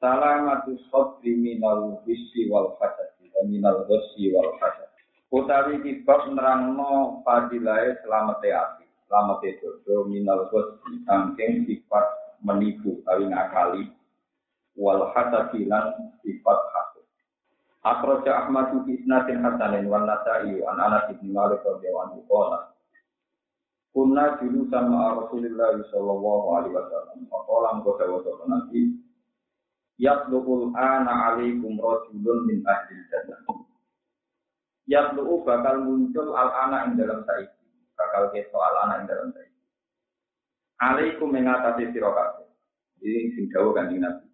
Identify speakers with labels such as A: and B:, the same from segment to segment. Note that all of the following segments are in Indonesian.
A: Salamatu sodri minal wisi wal hasadi wa minal dosi wal hasad. Utawi kibab nerangno fadilai selamat ati, selamat dodo minal dosi sangking sifat menipu tapi ngakali wal hasadi lan sifat hasad. Akroja Ahmad fi isnatin hasanin wan nasai an Anas bin Malik radhiyallahu anhu qala Kunna dulu sama Rasulullah sallallahu alaihi wasallam. Faqala mengko dawuh Nabi Yatlu'ul ana alaikum rajulun min ahli jannah. Yatlu'u bakal muncul al ana ing dalam saiki. Bakal keto al ana ing dalam saiki. Alaikum mengatasi sira kabeh. Ini sing dawuh kan Nabi.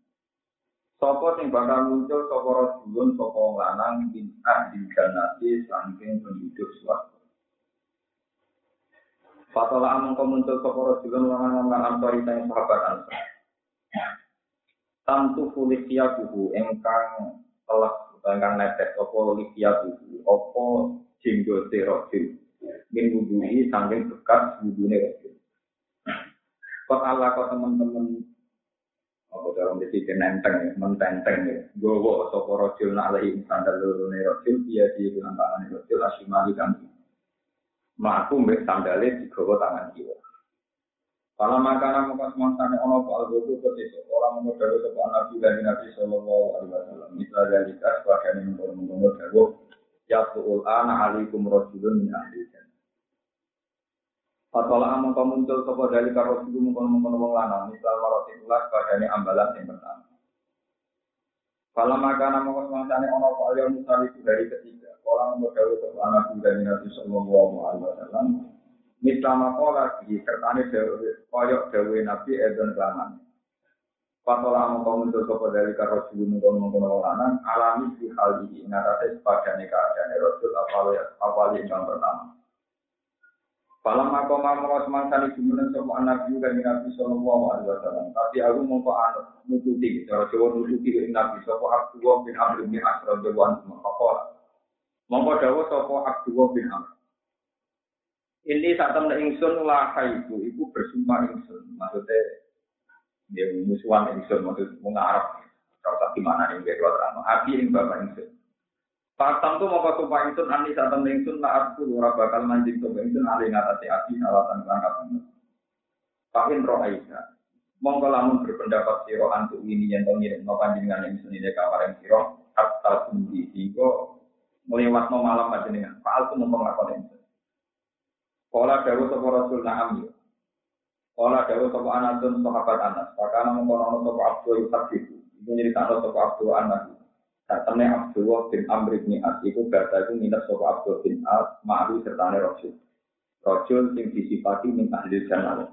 A: Sopo sing bakal muncul sapa rajulun sapa lanang min ahli jannati saking penduduk swarga. Fatola amung muncul sapa rajulun lanang lan teng sahabat ansor. Tantu fulikia kuhu engkang telah engkang netes opo likia kuhu opo jinggo te rojil min wudhuhi sangking bekas wudhune rojil kok ala kok temen-temen apa dalam disi kenenteng ya, mententeng ya gowo sopo rojil na'lehi sandal lorone rojil iya di bulan tangan rojil asyumali kan maku mbek sandalnya digowo tangan kiwa Kalau makanan muka semangatnya ono pak algotu ketika orang mau dawe sebuah nabi dari nabi sallallahu alaihi wasallam. Misalnya dari kas bagian yang dawe ya tuul ana alikum rasulun min ahli jannah. Fatwala amang kau muncul sopo dari karo rasulun mengkono mengkono wong lanang. Misal maroti ulas bagiannya ambalan yang pertama. Kalau makanan muka semangatnya ono pak algotu itu dari ketiga. Orang dawe sebuah nabi dari nabi sallallahu alaihi wasallam. Mislama kola di sertane koyok dawe nabi edon kelaman. Patola mongko muncul sopo dari karo dulu mongko mongko lanang alami di hal ini ngatasi sepadane keadaan rasul awal awal yang pertama. Falam mako mamo semangsa di jumlah sopo anak juga di nabi sallallahu alaihi wasallam. Tapi aku mongko anu nututi cara Jawa nututi ke nabi sopo Abdullah bin Amr bin Asrad dewan mongko. Mongko dawa sopo Abdullah bin Amr. Ini saat temen ingsun laha itu, ibu bersumpah ingsun. Maksudnya, dia musuhan ingsun, maksud mengarap. Kalau tak gimana nih, biar keluar terang. Abi yang bapak ingsun. Pasang tuh mau sumpah ingsun, ani saat temen ingsun, lah aku ora bakal mancing tuh ingsun, ali ngatasi abi, alatan berangkat. Pakin roh aida. Mongko lamun berpendapat siro antuk ini yang tau ngirim no panjenengan ingsun ini kamar yang siro, kata sundi, sehingga melewat malam panjenengan. Pak aku mau ngakon ingsun. Kala dawu sapa Rasul na'am ya. Kala dawu sapa Anatun sahabat Anas. Pakana mengkono sapa Abdul Sabit. Iku nyeritakno sapa Abdul Anas. Satene Abdullah bin Amr bin As iku gata iku minat sapa Abdul bin As ma'ru sertane Rasul. Rasul sing disifati min ahli jannah.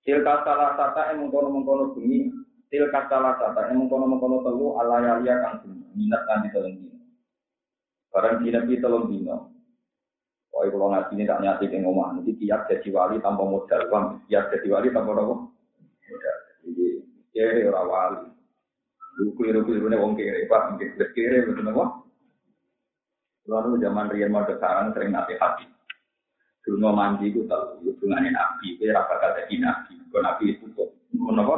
A: Tilka salah sata yang mengkono-mengkono bunyi Tilka salah sata yang mengkono-mengkono telu ala yalia kang minat kan di telung dino. Barang dina pi telung dino. Oh, kalau ngaji ini tak nyati yang ngomong, nanti tiap jadi wali tanpa modal, bang. Tiap jadi wali tanpa apa? Modal. Jadi, kere orang wali. Lu keliru-keliru nih wong kere, pak. Mungkin sudah kere, betul apa? Lalu zaman Rian mau sekarang sering nasi hati. Dulu mandi itu tahu, nggak nabi, itu rasa kata nabi. Kalau nabi itu kok, menapa?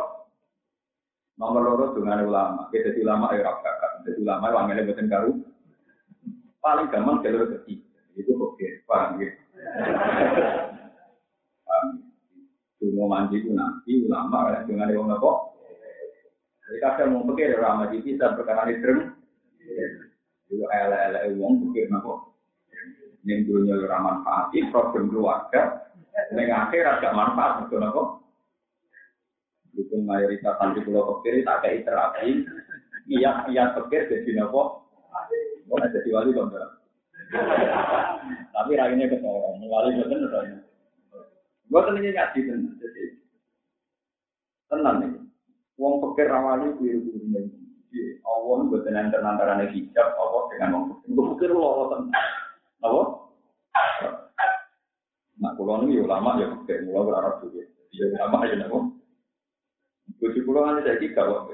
A: Nomor loro dengan ulama, kita jadi ulama ya rasa jadi ulama wanginya buatin karu. Paling gampang jalur ketiga itu oke, paham ya? Paham. Cuma mandi itu nanti ulama ya dengan yang apa? Jadi kadang mau pikir ramah di bisa perkara itu. Itu ala-ala uang pikir apa? Yang dulunya ramah manfaat, problem keluarga, dengan akhir agak manfaat, betul apa? Dukung mayoritas santri pulau pikir tak kayak terapi, iya iya pikir jadi apa? Mau jadi wali dong, Tapi raine ketorong, mengalami bukan ketorong. Gua tenangnya ngaji tenang, jadi tenang nih. Uang pekir rawali biru biru nih. Jadi awon buat tenang tenang karena hijab awon dengan wong pekir. Gua pekir loh tenang. Awon. Nah kulo nih ulama ya pekir, mula berarab juga. Iya ulama aja nih. Gua sih kulo hanya jadi kalau.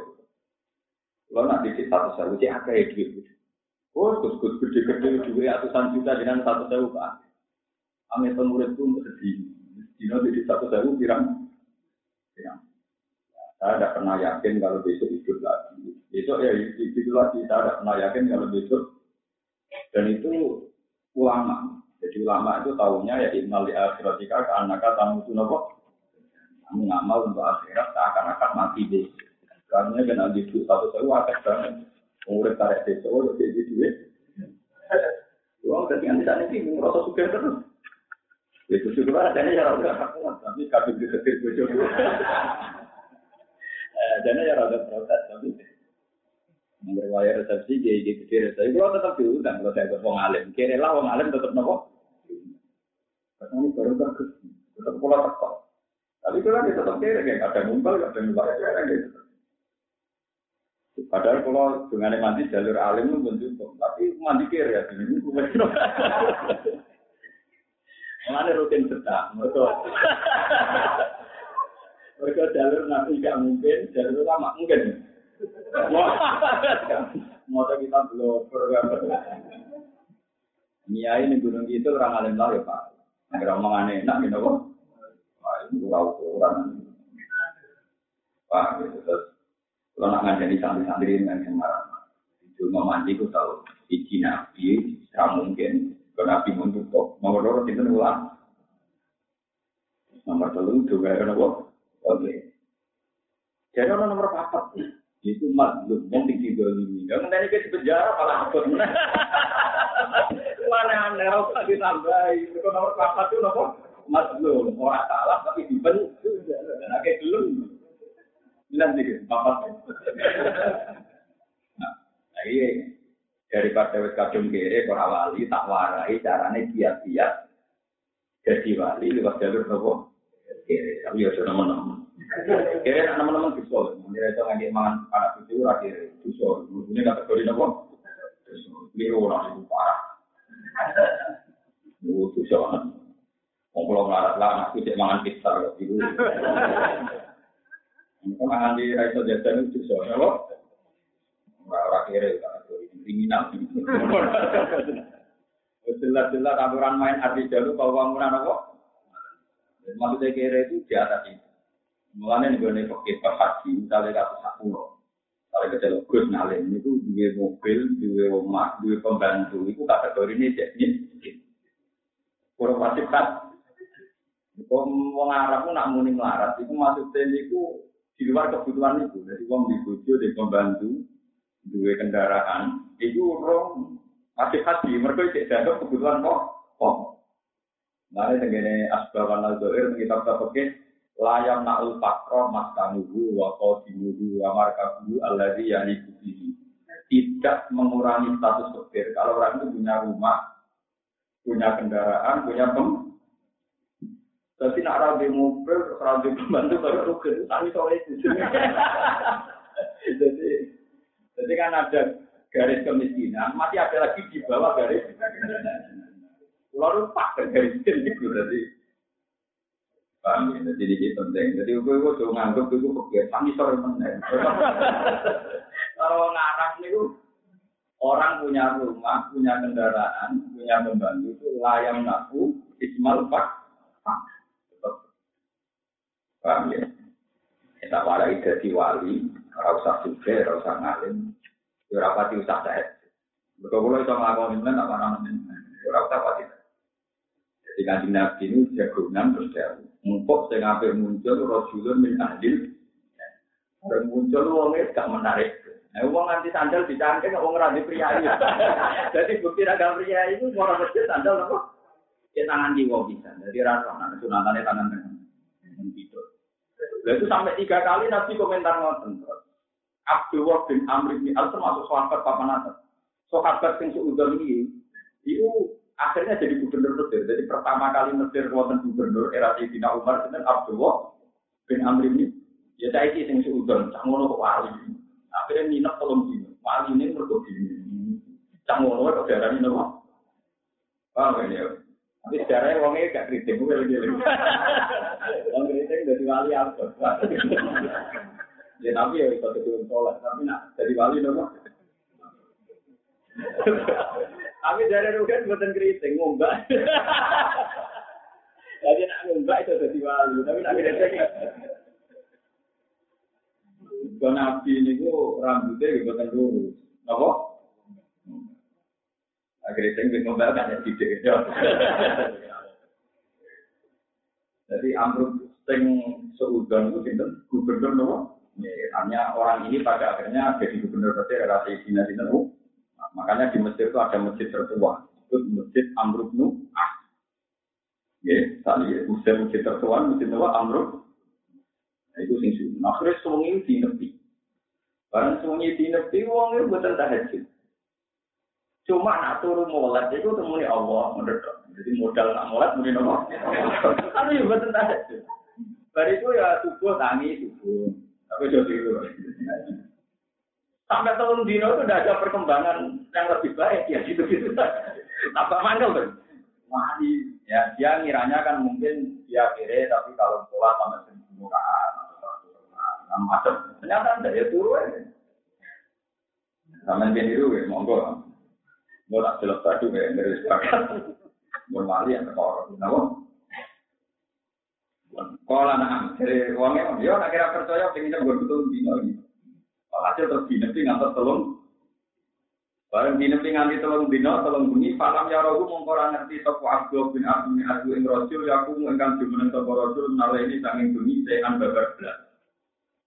A: Lo nak dikit satu satu, jadi akeh ya. Oh, gus-gus gede-gede duit ratusan juta dengan satu sewu Pak. Ame pengurus itu sedih. Dino di satu sewu pirang. Pirang. Saya tidak pernah yakin kalau besok hidup lagi. Besok ya hidup lagi. Saya tidak pernah yakin kalau besok. Dan itu ulama. Jadi ulama itu tahunya ya innal li akhiratika ka annaka tamutu napa. Kamu ngamal untuk akhirat seakan-akan mati deh. Karena kena hidup satu sewu akeh banget. Umur tarik besok udah jadi duit. Uang dari yang di sana ini merasa suka terus. Itu juga ada ya rada tapi kabel di setir bojo. Eh, jadi ya rada protes tapi berwaya resepsi jadi di kecil resepsi. Kalau tetap diundang kalau saya ke wong alim, kira lah wong alim tetap nopo. Katanya baru bagus, tetap pola tekok. Tapi kalau dia tetap kira kayak ada ngumpul, ada kira gitu. Padahal kalau dengan mandi jalur alim itu bentuk, tapi mandi kira ya ini. Mana rutin sedang, betul. Mereka jalur nabi gak mungkin, jalur lama mungkin. Mau kita belum Nia ini gunung itu orang alim lah ya pak. Agar ngomong aneh, enak gitu kok. Wah ini kurang ukuran. Wah gitu terus. Kalau nak ngajari santri-santri yang marah. Itu mandi ku tahu. Iji nabi, mungkin. Kalau nabi menutup, nomor dua itu ulang. Nomor telu juga ada nopo. Oke. Jadi orang nomor empat itu mazlum yang tinggi dolimi. Yang nanti ke penjara malah apa? Mana aneh harus ditambahi. Itu nomor empat itu nopo mazlum. Orang salah tapi dibenci. Dan akhirnya belum. Bilang sih, empat. Nah, iya. daripada wis kadung kere ora wali tak warai carane kiat-kiat jadi wali lewat jalur nopo? Kere tapi ya sudah menemen kere anak teman bisa mengira itu nggak mangan anak itu ora kere. Bisa ini kategori nopo? Biru orang itu parah. Itu bisa Ngomong ngelarat lah, anakku cek mangan pizza. Mangan di Raiso Jajan itu bisa, Ora kere kriminal. Jelas-jelas aturan main arti jalur kalau bangunan apa? Maksudnya kira itu di atas itu. Mulanya nih gue pakai haji, misalnya kata satu Kalau kita gus nalin itu dua mobil, dua rumah, dua pembantu itu kategori ini jadi kurang pasti kan. Wong Arab pun nak muni melarat, itu maksudnya itu di luar kebutuhan itu. Jadi wong di bojo, di pembantu, dua kendaraan, itu orang masih haji, mereka tidak dianggap kebutuhan kok. Kok. Nah, ini segini asbaban al-zohir, kita pakai layam na'ul fakro mas kanuhu wa qadimuhu wa markabuhu alladhi yani kubihi. Tidak mengurangi status fakir. Kalau orang itu punya rumah, punya kendaraan, punya pem, tapi nak rabi mobil, rabi pembantu baru rugi. Tadi sore itu. Jadi, jadi kan ada garis kemiskinan, masih ada lagi di bawah garis Lalu pak garis miskin itu berarti. Paham ya? Jadi ini penting. Jadi gue gue tuh nganggep gue pikir kami sore penting. Kalau ngarang itu orang punya rumah, punya kendaraan, punya pembantu itu layang naku ismal pak. Paham ya? Kita warai jadi wali, rasa suka, rasa ngalim, Ya ora pati usah saya. Betul kalau itu ngelakoni ini tak pernah nemen. Ya ora usah pati. Jadi kanjeng Nabi ini jagungan terus dia mumpuk saya ngapain muncul Rasulun min adil. Dan muncul wongnya gak menarik. Nah, uang nanti sandal dicangkeng, uang randi pria Jadi bukti raga pria itu mau masjid sandal apa? Ya tangan di wong bisa. Jadi rasa nanti sunatannya tangan tangan. Gitu. Itu sampai tiga kali Nabi komentar ngoten. Abdullah bin Amr bin Al termasuk sahabat papan atas. Sahabat yang seudon ini, itu akhirnya jadi gubernur Mesir. Jadi pertama kali Mesir wonten gubernur era Sayyidina Umar itu Abdullah bin Amr bin Ya saya sih yang seudon, cak ngono kok wali. Akhirnya nginep tolong dino. Wali ini mergo gini. Cang ngono kok diarani nopo? Paham ya? Tapi sejarahnya wongnya gak keriting, gue lagi. Wong keriting dari wali apa? Ya tapi ya itu kedua sholat, tapi nak jadi wali nopo. Tapi dari rugen buatan keriting, ngombak. Jadi nak ngombak itu jadi wali, tapi nak keriting. Kalau nabi ini rambutnya buatan lurus, nopo? Akhirnya saya ingin ngombak kan ya tidak. Jadi amruk sing seudon itu sinten gubernur nopo? Ya, hanya orang ini pada akhirnya jadi gubernur Mesir era Sayyidina Sinten Makanya di Mesir itu ada masjid tertua, itu masjid Amruk Nu Ah. Ya, tadi Mesir masjid tertua, masjid tua Amruk. Nah, itu sing suci. Nah, akhirnya sungai di nepi. Barang sungai di nepi, uang itu betul tahajud. Cuma nak turu molat itu temui Allah menurut. Jadi modal nak molat muni nopo. Tapi ya betul tahajud. Bar itu ya subuh tangi subuh. Tapi jadi itu. Sampai tahun dino itu udah ada perkembangan yang lebih baik ya gitu-gitu. Tambah mangkel tuh. Wali ya dia ngiranya kan mungkin dia kere tapi kalau sholat sama sembuhan atau macam ternyata ada ya turu ya. Sama dia itu ya monggo. Mau tak jelas tadi ya dari sepakat. Mau wali yang tekor. Kenapa? Kalau anak dari uangnya, ya nak kira percaya pengen gue betul dino ini. Hasil terus dinepi ngantos telung. Bareng dinepi nganti telung dino, telung bunyi, falam ya rohu mongkora ngerti sopo Abdul bin Abdul bin Abdul ing Rasul, ya aku engkang jumeneng sopo Rasul, nala ini sanging bunyi, sehan babar belas.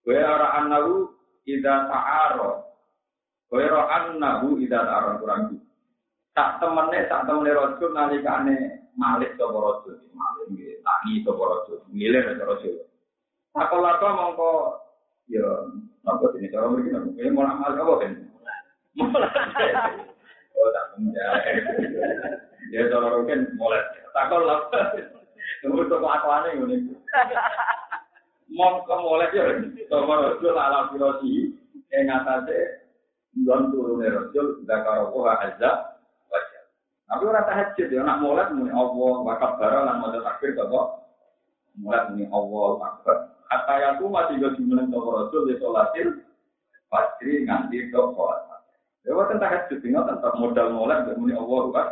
A: Gue araan nahu, ida ta'aro. Gue araan nahu, ida ta'aro, kurang gitu. Tak temennya, tak temennya Rasul, nalikane malik sopo Rasul. Malik, tangi sopo Rasul. Ngilir sopo Rasul. Sakolaka mongko, ya, apa ini cara begini? Ini mau amal apa kan? Oh tak punya. Ya cara mungkin mulai takol lah. Tunggu tunggu aku aneh ini. Mau mulai ya, sama Rasul ala filosi yang atasnya don turun Rasul karo azza. Tapi orang tahajud ya nak mulai muni Allah wakat bara lan mau takbir kok. Mulai muni Allah akbar. Kata yang tuh masih gak jumlah toko rasul di sholatin pasti nganti ke sholat. Ya waktu tak hajat tinggal tentang modal mulai gak muni Allah kan.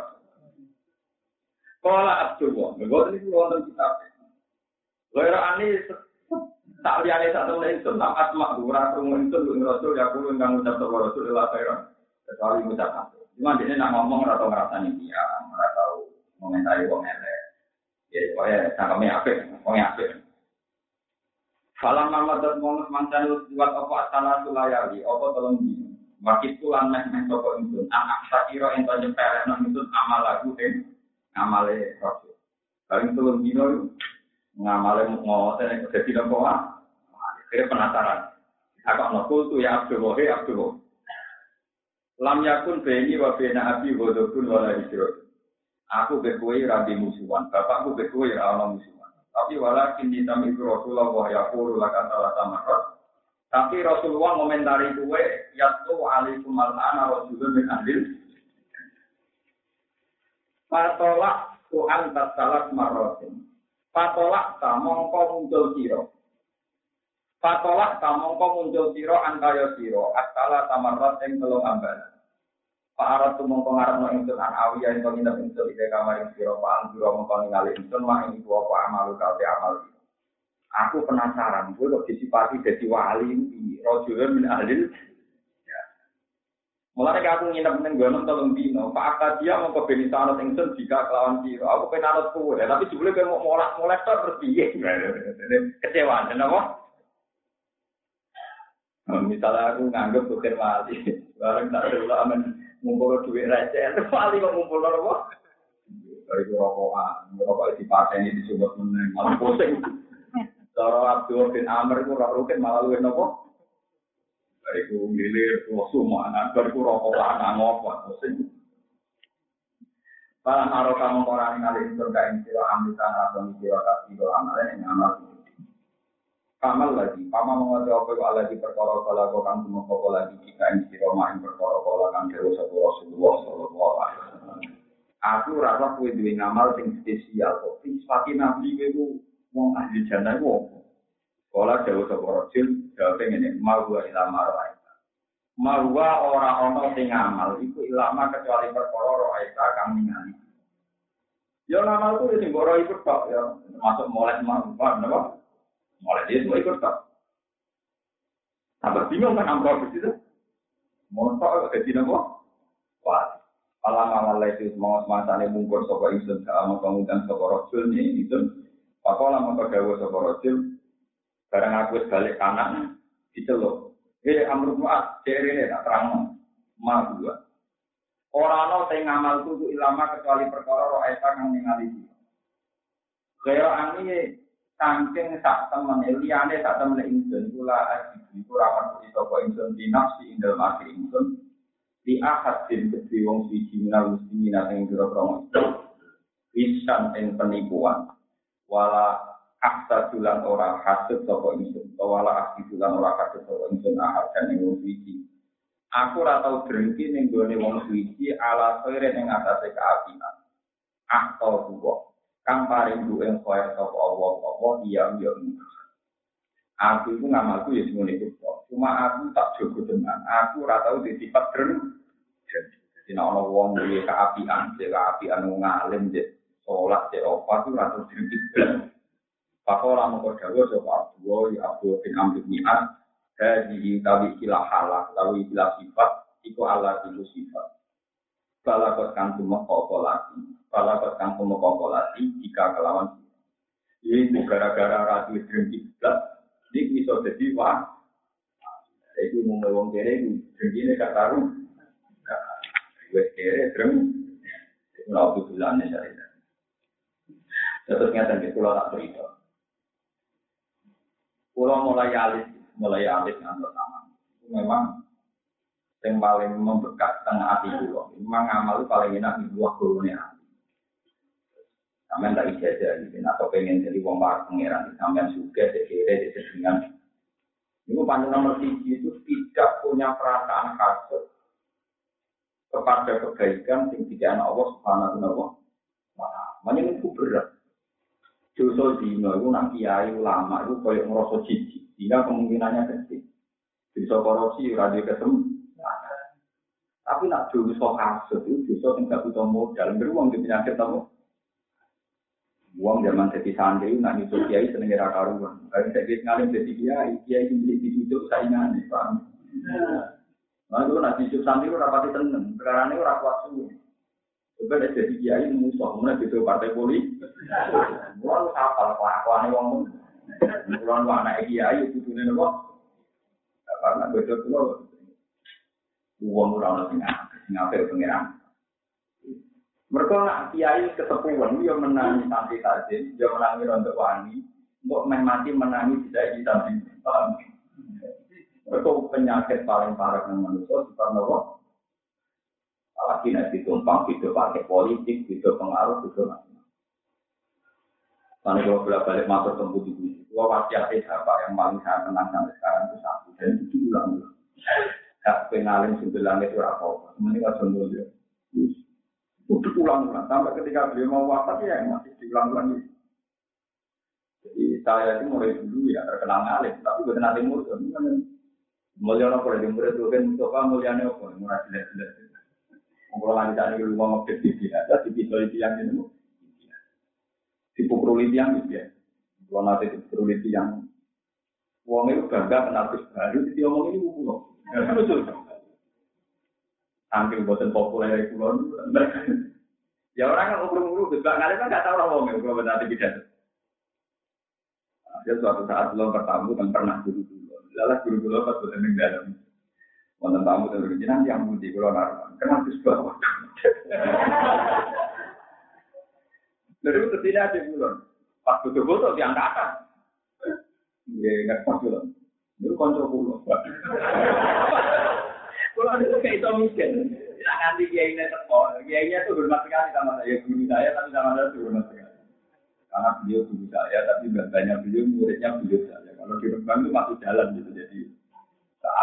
A: Kala Abdullah, gak ini wonten kitab. Lera ani tak liane satu lain itu tak asma rumun itu lu rasul ya kulo nggak ngucap toko rasul lah kairan. Kecuali ngucap Cuma dia nak ngomong atau ngerasani dia, nggak tahu komentari wong elek. Ya, pokoknya cangkemnya apik, wongnya apik. Falam mamadat mongus mantan buat apa asana sulayali, apa tolong di. Wakit tulan meh meh toko itu, anak sakiro ento nyepelek nang itu amal lagu kan, ngamale rasul. Paling tolong dino ngamale mau tene jadi nopo ah. Kira penasaran. Aku nokul tuh ya Abdul Wahid Abdul. Lam yakun beni wa bena abi wadokun wala hijrot. Aku bekui rabi musuhan, bapakku bekui rawa musuhan. Tapi walakin ditami itu Rasulullah wa yaqulu laka salah samarat. Tapi Rasulullah komentari kue yaitu alaikum al-ana rasulun min ahlil. Patolak Tuhan tasalat marotin. Patolak ta mongko muncul siro. Patolak ta mongko muncul siro antaya siro. Asala tamarot yang telung ambalan. Pak Arab tu mongko ngarepno ingsun an awiya ing nginep ingsun ide kamar ing sira Pak Anjura mongko ningali ingsun mak ing iku apa amal kafe amal. Aku penasaran, gue kok disipati jadi wali di rojulun min ahlil. Ya. Mulai aku nginep ning gono tolong dino, Pak Akadia mongko ben sanad ingsun jika kelawan sira. Aku penanut kuwe, tapi jebule kowe mau molak-molek terus piye? Kecewa, kenapa? Misalnya aku nganggep bukan wali, bareng tak dulu aman ngumpul duit receh, paling kok ngumpul apa? Dari rokokan, rokok di paten ini disebut meneng, malah pusing. Cara Abdul bin Amr itu roh rukin malah luwih nopo? Dari itu ngilir, semua anak, dari itu rokokan, ngopot, pusing. Para naro kamu orang yang ngalih itu ing siro ambil tanah atau siro kasih amal yang amal Kamal lagi, pama mengerti apa itu Allah di perkara kala kau kang kau lagi jika ini si Roma yang perkara kala kang dewa satu Rasulullah Sallallahu Alaihi Wasallam. Aku rasa kue duwe ngamal sing spesial kok. Sepati nabi kue ku wong ahli jannah wong. Kala dewa satu Rasul, dewa pengen ini mau gua ilama roh Marwa ora ana sing ngamal iku ilama kecuali perkara roh kang ningali. Ya ngamal sing ora ikut tok ya, masuk mulai marwa napa? Mulai dia semua ikut tak. Tambah bingung kan amro begitu. Mau tak jadi nopo? Wah, alam amal itu semua semasane mungkur sopo insun sama kemudian sopo rojul nih itu. Pakola maka dawa sopo rojul. Barang aku balik kanan, diceluk. Eh, amruk muat, ceri ini tak terang. Ma dua. Orang no sing ngamal kudu ilama kecuali perkara roh kang ningali. Kaya ani saking sak temen liyane sak temen ingsun kula aji iku ra kuwi sapa ingsun di nafsi indal mati ingsun. Di ahad din kedhi wong siji minal muslimin ing pira-pira pisan ing penipuan. Wala aksa tulan ora hasud sapa ingsun wala aksi tulan ora hasud sapa ingsun ahad dan ing wong siji. Aku ora tau drengki ning gone wong siji ala sore ning atase kaapian atau buah kang paring duwe koyo sapa Allah apa iya iya aku itu ngamalku ya semuanya itu cuma aku tak jogo dengan aku ora tau di sifat dren. Jadi nek ana wong duwe keapian sing keapian ngalim je salat je apa itu ora tau dren. Pakola mengkau dawa sopa Abu ya Abu bin Amr bin As. Hadi tawi ilah halak tawi ilah sifat Iku Allah itu sifat. Balakot kan semua koko lagi Balakot semua koko lagi Jika kelawan ini gara-gara ratu dream kiblat, ini bisa jadi wah. Itu mau ngomong kere, dream ini gak taruh. Gue kere, dream. Itu waktu bulannya dari Terus nyata di pulau tak cerita. Pulau mulai alis, mulai alis ngantor taman. Memang yang paling membekas tengah hati pulau. Memang amal paling enak di buah kulunnya. Sampai tak ijazah gitu, atau pengen jadi wong para pangeran, sampai suka, sekiranya, sesedingan. Ini panjang nomor tiga itu tidak punya perasaan kasut kepada kebaikan yang tidak Allah subhanahu wa ta'ala. itu berat. Dosa dino itu nak kiai ulama itu kayak merasa jijik, sehingga kemungkinannya kecil. Bisa korupsi, radio ketemu. Tapi nak dosa kasut itu dosa yang tidak butuh modal, beruang di penyakit tamu. Uang zaman jadi santri, nak nyusul kiai seneng era karuan. Kalau saya kira ngalim jadi kiai, kiai ini di situ saingan nih, paham? Nah itu nak nyusul santri itu rapati tenang, sekarang ini orang kuat semua. Coba ada jadi kiai musuh, mana gitu partai politik. Mulai kapal kelakuan uang pun. Mulai anak kiai itu tuh nih. Karena beda tuh, uang orang orang sing ngapel pengiran. Mereka nak kiai ketepuan, dia menangi santri tajin, dia menangi rontok wani, untuk main mati menangi tidak di santri. Mereka penyakit paling parah dengan manusia, mana Apalagi nanti tumpang, itu pakai politik, itu pengaruh, itu macam Karena kalau bolak balik masuk ke budi budi, gua pasti ada siapa yang paling saya tenang sampai sekarang itu satu dan itu ulang-ulang. Hak pengalim sembilan itu apa? Nggak sembuh. Untuk ulang-ulang sampai ketika beliau mau wafat ya masih diulang-ulang itu. Jadi saya itu mulai dulu ya terkenal ngalim, tapi bukan nanti murid. Mulia nopo di murid itu kan coba mulia nopo, murah jelas-jelas. Kalau lagi tadi rumah ngopet di sini, ada di pisau itu yang ini. Dipukul itu yang itu ya. Kalau nanti dipukul itu yang Wong itu bangga kenal baru, dia omong ini buku Lucu. Saking boten populer kulon. ya orang yang umur-umur juga ngalih kan nggak tahu lah wong kalau benar pidato. Ada suatu saat belum bertamu dan pernah guru dulu. Lalu guru dulu pas boten ning dalam. Wonten tamu dan berjalan yang budi kulon arman. Kenapa sebuah Dari itu tidak ada kulon. Pas betul-betul diangkatan. Ya, nggak pas kulon. Itu kontrol kulon. Kalau itu kayak itu mungkin. Tidak nanti kiainya teko. Kiainya itu hormat sekali sama saya. Guru saya tapi sama saya itu hormat sekali. Karena beliau guru saya, tapi banyak beliau muridnya beliau saya. Kalau di Rembang itu masih jalan gitu. Jadi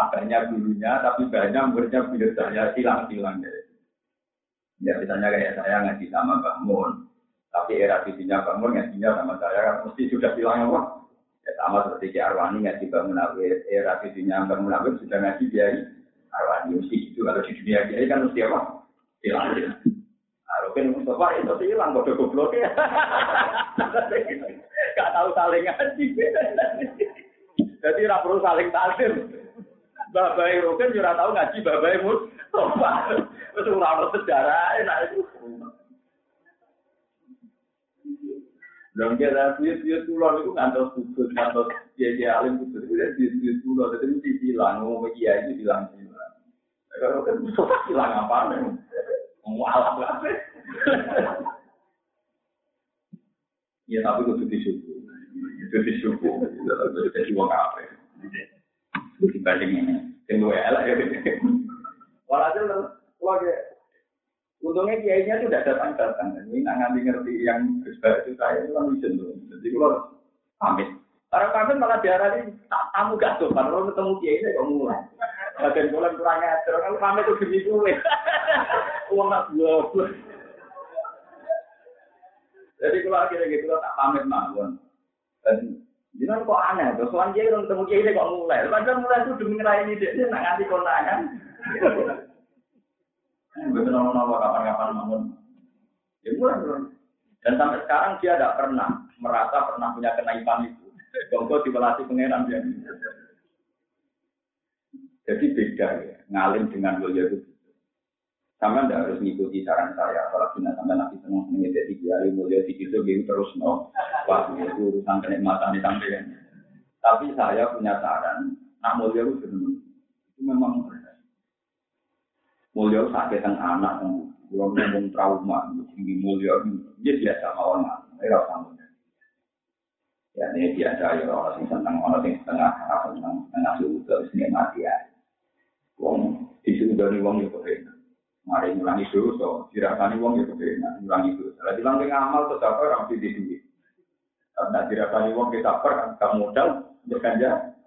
A: banyak gurunya, tapi banyak muridnya beliau saya silang-silang. Gitu. Ya misalnya kayak saya ngaji sama Mbak Mun, tapi era visinya Mbak Mun ngajinya sama saya kan mesti sudah bilang apa? Ya sama seperti Ki Arwani ngaji Mbak Munawir, era visinya Mbak Munawir sudah ngaji dia Arwani mesti itu kalau di dunia dia kan mesti apa? Hilang. Arogen Mustafa itu hilang bodoh goblok ya. Gak tahu saling ngaji. Jadi tidak perlu saling taklim. Babai Rogen juga tahu ngaji Babai Mustafa. Itu ora sejarah enak itu. Dan kita biut-biut kulon itu ngantos kudus, ngantos kiai alim kudus itu dia biut-biut kulon itu mesti bilang, mau kiai itu bilang bilang. Mustafa bilang apa? Ya tapi itu jadi apa? Ini, ya. Keluarga untungnya kiainya itu tidak datang datang ini ngerti yang itu saya itu kan jadi kalau pamit. Pamit malah diarani tamu gak tuh kalau ketemu kiai saya kok mulai bagian bulan kurang ajar kalau pamit itu demi gue uang nggak dua jadi kalau akhirnya gitu tak pamit mawon dan Jangan kok aneh, terus soalnya dia ketemu kiai kok mulai. Padahal mulai itu demi ngeraini dia, dia nggak nganti kondangan. Betul nama kapan-kapan bangun. Ya mulai Dan sampai sekarang dia tidak pernah merasa pernah punya kenaikan itu. Bongko dibelasih pengeran dia. Jadi beda ya, ngalim dengan mulia itu. Sama tidak harus mengikuti saran saya, apalagi nanti sampai nanti senang senang jadi kiai mulia di situ gitu terus no. Wah itu urusan kenikmatan di samping. Tapi saya punya saran, nak mulia itu itu memang mulia sakit yang anak belum ngomong trauma tinggi mulia dia biasa mawon ora sama ya ini biasa ya orang sing tentang orang sing setengah apa tentang setengah sudah sini mati ya wong isu dari wong itu kepengen mari ngulangi dosa dirasani wong itu kepengen ngulangi dosa. Lagi bilang amal tetap orang di duit karena dirasani wong kita per kan modal berkanja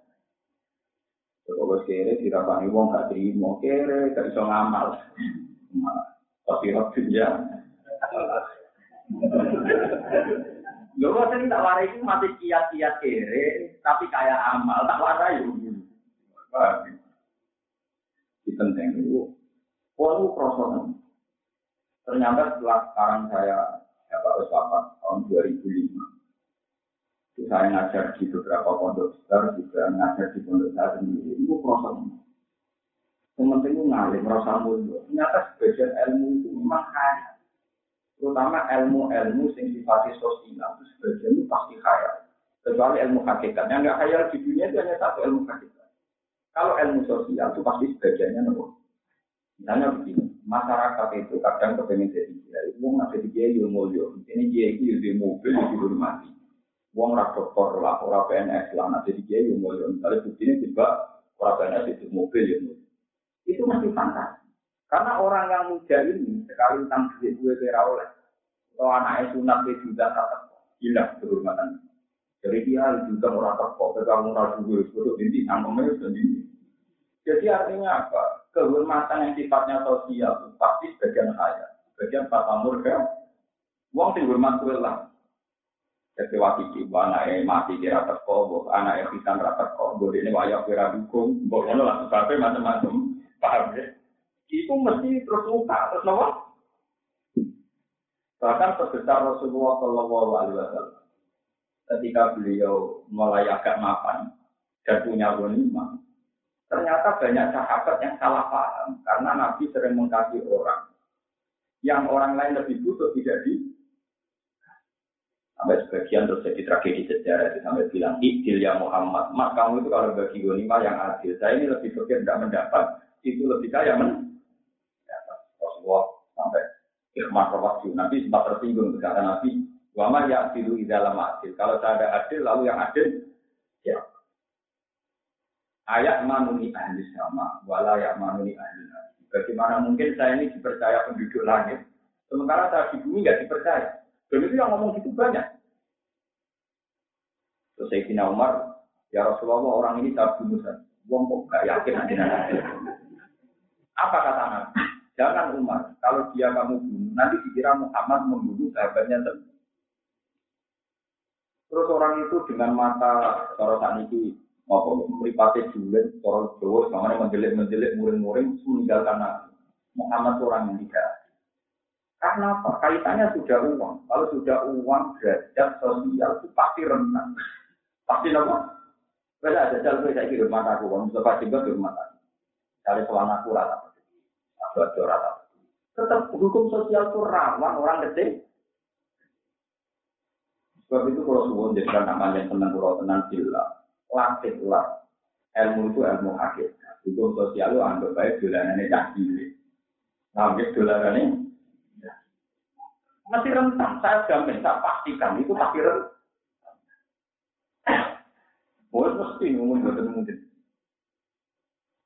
A: kalau kere dirapani wong gak terima, kere gak bisa ngamal. Tapi waktu ya. Lho sing tak warai itu masih kiat-kiat kere, tapi kayak amal, tak warai yo. Di penting itu, walau proses Ternyata setelah sekarang saya ya Pak Wapat tahun 2005, saya ngajar di beberapa pondok besar, juga ngajar di pondok saya sendiri. Itu proses. Yang penting itu ngalim, rasa mulia. Ternyata sebagian ilmu itu memang kaya. Terutama ilmu-ilmu yang sifatnya sosial, itu sebagian itu pasti kaya. Kecuali ilmu hakikat. Yang nggak kaya di dunia itu hanya satu ilmu hakikat. Kalau ilmu sosial itu pasti sebagiannya nomor. Misalnya begini, masyarakat itu kadang kepengen jadi kiai, itu nggak jadi kiai ilmu mulia. Ini kiai itu di mobil, di dihormati. Wong ora dokter lah, ora PNS lah, nah jadi dia yang mau misalnya begini juga ora PNS itu mobil ya. Itu masih fantasi. Karena orang yang muda ini sekali tentang duit gue kira oleh, atau anaknya sunat di juga tak gila kehormatan. Jadi dia juga orang teko, pegang murah juga, itu ini nangkemnya sudah ini. Jadi artinya apa? Kehormatan yang sifatnya sosial pasti sebagian kaya, sebagian pak murga. Wong sing hormat lah, jadi waktu itu anak mati kira teko, anak yang pisan rata teko, ini wayak kira dukung, boleh lah sebabnya macam-macam, paham ya? Itu mesti terus muka, terus nopo. Bahkan sebesar Rasulullah Shallallahu Alaihi Wasallam, ketika beliau mulai agak mapan dan punya wanita, ternyata banyak sahabat yang salah paham karena Nabi sering mengkasih orang yang orang lain lebih butuh tidak di Sampai sebagian terus jadi tragedi sejarah itu sampai bilang, Idil ya Muhammad, mak kamu itu kalau bagi ghanimah yang adil, saya ini lebih berpikir tidak mendapat, itu lebih kaya men. Rasulullah sampai ikhmat rawasi, Nabi sempat tersinggung kata Nabi, Wama ya adilu di dalam adil. Kalau saya ada adil, lalu yang adil, ya. Ayat manuni ahli sama, wala ya manuni ahli Bagaimana mungkin saya ini dipercaya penduduk langit, sementara saya di bumi nggak dipercaya. Dan itu yang ngomong gitu banyak. Terus Sayyidina Umar, ya Rasulullah orang ini tak bunuh saja. Wong kok gak yakin nanti. Apa kata Nabi? Jangan Umar, kalau dia kamu bunuh, nanti dikira Muhammad membunuh sahabatnya. Terus orang itu dengan mata sorotan ini apa meripati julen, orang Jawa, semuanya menjelit-menjelit, muring-muring, meninggalkan Nabi. Muhammad orang yang tidak. Karena apa? Kaitannya sudah uang. Kalau sudah uang, derajat sosial itu pasti rentan. Pasti apa? Kalau ada jalan saya kira rumah aku, kalau Mustafa juga di rumah aku. Dari soal aku rata, aku rata. Tetap hukum sosial itu rawan orang kecil. Sebab itu kalau suwon jadi namanya tenang kalau tenang sila, latihlah ilmu itu ilmu hakikat. Hukum sosial itu anggap baik dolanannya cah cilik. Nah, dolanannya masih rentan. Saya jamin, saya pastikan itu pasti rentan. Oh, mesti ngomong betul mungkin.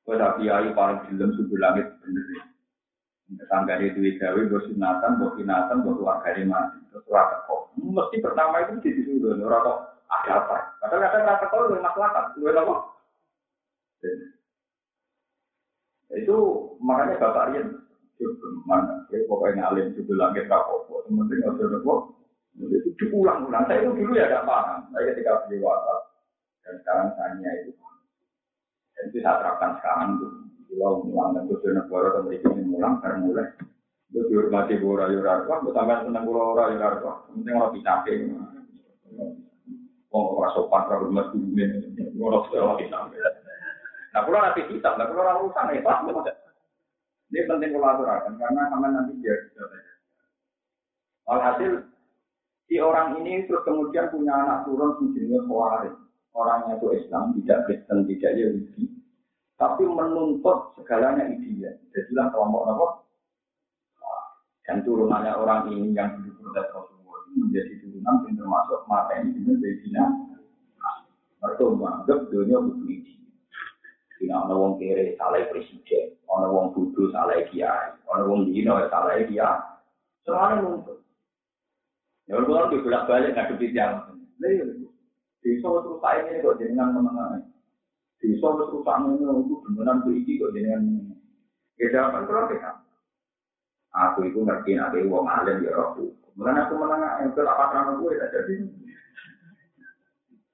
A: Kalau kiai paling film subuh langit bener. Tangga itu gawe, gue sunatan, gue kinatan, gue keluarga mati. Terus rata kok. Mesti pertama itu di situ dulu. Orang ada apa? Padahal kadang rata kok lu masalah, lu apa? Itu makanya bapak Rian mana? Ya, pokoknya alim juga langit rapopo. Penting ada nopo. Itu diulang-ulang. Saya itu dulu ya tidak paham. Saya ketika beli WhatsApp dan sekarang tanya itu. Dan itu saya terapkan sekarang tuh. Kalau mulang dan tujuh negara atau mereka ini mulang karena mulai. Itu dihormati bora yurarwa. Itu sampai senang bora ora yurarwa. Penting orang bisa Oh, orang sopan, hormat dulu nih. Orang sudah bisa. Nah, kalau nanti kita, nah kalau orang urusan ya, pas, ini penting kolaborasi karena sama nanti dia Alhasil si orang ini terus kemudian punya anak turun menjadi Khawarij. Orangnya itu Islam, tidak Kristen, tidak Yahudi. Tapi menuntut segalanya ideal. Jadilah kelompok apa? Dan turunannya orang ini yang dulu protes menjadi turunan yang termasuk mata ini menjadi Zina. Mereka menganggap dunia butuh ideal. Tidak ada wong kere salah presiden, ada wong bodoh salah kiai, ada wong dino salah kiai. Semuanya nuntut. Ya Allah di bolak balik nggak kepi tiang. Iya, bisa terus saya ini kok jenengan menengah. Bisa terus ini itu beneran berisi kok jenengan. Ya jangan kalau kita. Aku itu ngerti nanti wong alim ya aku. Bukan aku menengah, itu apa terang gue tidak jadi.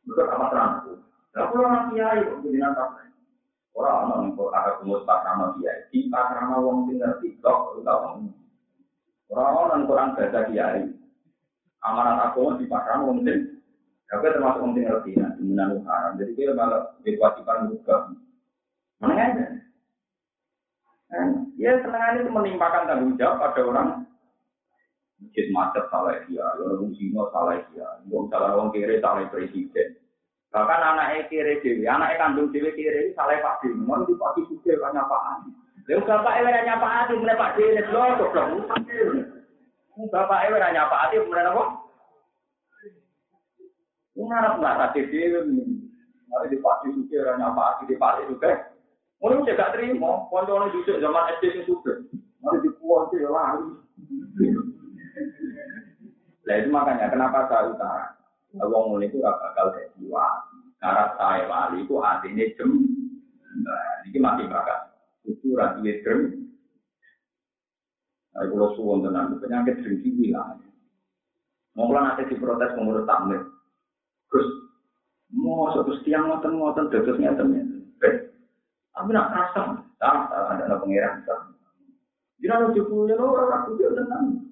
A: Betul apa terang aku. Aku orang kiai kok jenengan tak Orang orang kok ada kumut pakrama kiai, di pakrama wong tinggal tiktok, utawa orang orang Quran baca kiai. Amanat aku di pakrama wong tinggal. Tapi termasuk wong tinggal tina, di menanu haram. Jadi dia malah diwajibkan juga. Mana aja. Ya senang itu menimpakan tanggung jawab pada orang masjid macet salah dia, orang musino salah dia, orang salah orang kiri salah presiden. Bahkan anak e kiri dewi, anak e kandung dewi kiri ini salah pak dewi, mohon di pak dewi kiri kanya pak ani. Lalu bapak ewe nanya pak Ati, mulai pak dewi ini loh, kok belum usang Bapak ewe nanya pak Ati, mulai apa? Ini anak nggak tadi dewi, mulai di pak dewi kiri kanya pak ani, di pak dewi kiri. Mulai udah gak terima, kondono jujur zaman SD itu sudah, mulai di kuat lari. Nah itu makanya kenapa saya utara. Wong ngono itu ora bakal dadi wali. Karena saya wali itu artinya jem. Nah, ini masih bakal. Itu duwe jem. Nah, kalau suwon tenan penyakit dengki hilang. Mau nanti diprotes pengurus tamir. Terus mau satu tiang ngoten ngoten terus ngeten ya. Tapi nak rasa, tak ada pengiran. Jadi kalau jebulnya orang aku dia tenang.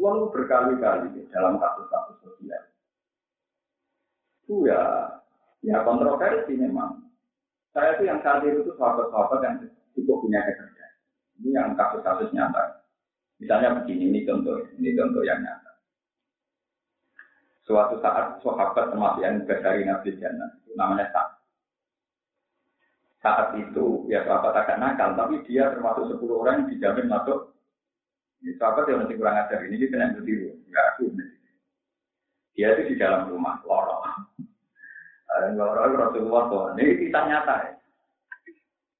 A: Uang berkali-kali dalam kasus-kasus sosial. Itu ya, ya kontroversi memang. Saya itu yang saat itu sahabat-sahabat yang cukup punya kecerdasan. Ini yang kasus-kasus nyata. Misalnya begini, ini contoh, ini contoh yang nyata. Suatu saat sahabat termasuk yang dari Nabi Jannah, itu namanya Sa'ad. Saat itu ya sahabat agak nakal, tapi dia termasuk 10 orang yang dijamin masuk ini sahabat yang masih kurang ajar ini kita yang berdiri, nggak aku. Dia itu di dalam rumah, lorong. Lorong Rasulullah tuh, ini kita nyata ya.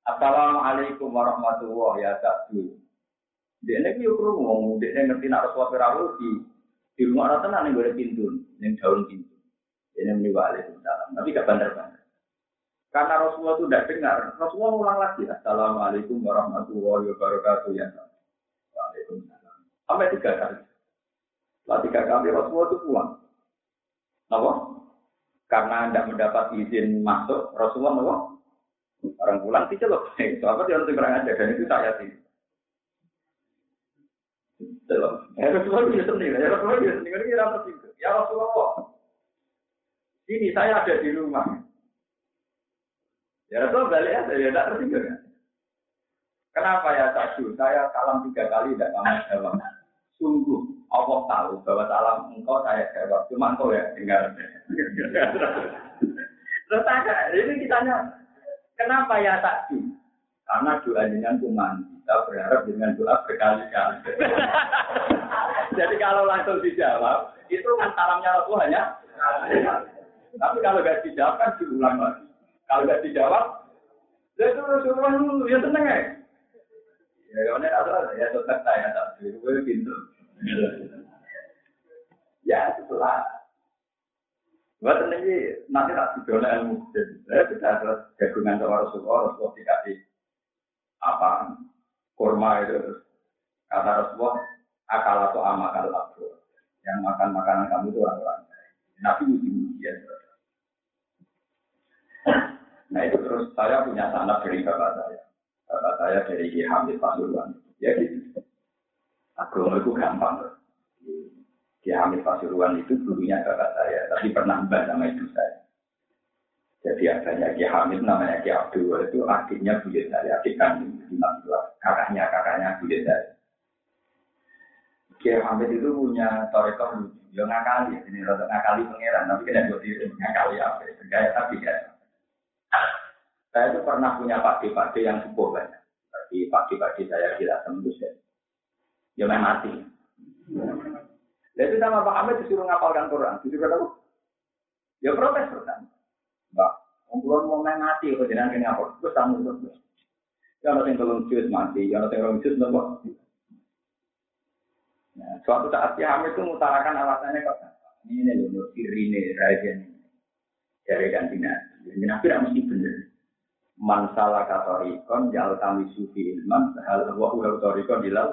A: Assalamualaikum warahmatullahi wabarakatuh. Dia ini yuk ngomong, dia ngerti nak Rasulullah Firaul di di rumah rata nanti gue pintu, yang daun pintu. Ini muni waalaikumsalam. Tapi gak benar-benar. Karena Rasulullah itu tidak dengar. Rasulullah ulang lagi. Assalamualaikum warahmatullahi wabarakatuh. Ya. Sampai tiga kali. Setelah tiga kali Rasulullah itu pulang. Apa? Karena tidak mendapat izin masuk, Rasulullah apa? Orang pulang sih celok. Sahabat yang harus kurang aja dan itu saya sih. Ya Rasulullah itu sendiri. Ya Rasulullah itu sendiri. Ya Rasulullah. Ini saya ada di rumah. Ya Rasul balik aja, ya tidak tersinggung. Kenapa ya Sadu? Saya salam tiga kali tidak kamu jawab. Sungguh Allah tahu bahwa salam engkau saya jawab. Cuma engkau ya dengar. Terus tanya, ini ditanya, kenapa ya Sadu? Karena doa dengan cuma kita berharap dengan doa berkali-kali. Jadi kalau langsung dijawab, itu kan salamnya Rasul hanya tapi kalau nggak dijawab kan diulang lagi. Kalau nggak dijawab, ya itu Rasulullah ya seneng ya. Ya kalau ada ya tetap saya tak gue pintu. Ya setelah Buat ini nanti tak didola ilmu. Saya bisa terus gabungan sama Rasulullah, Rasulullah dikasih apa kurma itu kata Rasulullah akal atau amakal abdur yang makan makanan kamu itu orang-orang Nabi uji-ujian. Nah itu terus saya punya sanak dari bapak saya. Saya dari Ki Hamid Pasuruan. Ya gitu. Agama itu gampang. Ki Hamid Pasuruan itu dulunya bapak saya, tapi pernah mbak sama ibu saya. Jadi adanya Ki Hamid namanya Ki Abdul itu adiknya buyut saya, adik kandung kakaknya kakaknya buyut saya. Ki Hamid itu punya torekah lucu Yo ngakali, ini rada ngakali pangeran, tapi kena buat diri ngakali apa? Gaya tapi ya. Saya itu pernah punya pakde-pakde yang cukup banyak. Tapi pakde-pakde saya tidak tembus ya. Ya main mati. Jadi sama Pak Ahmed disuruh ngapalkan Quran, disuruh apa? Ya protes pertama. Mbak, kumpulan mau main mati, kok jangan kena apa? Terus kamu terus. Ya ada yang belum jus mati, ya ada yang belum jus nopo. Nah, suatu saat si Hamid itu mengutarakan alasannya ke ini loh, ini raja ini. Dari ganti nabi. Nabi tidak mesti benar. Man salah katorikon, jal kami sufi ilman, hal wa ulah torikon dilal.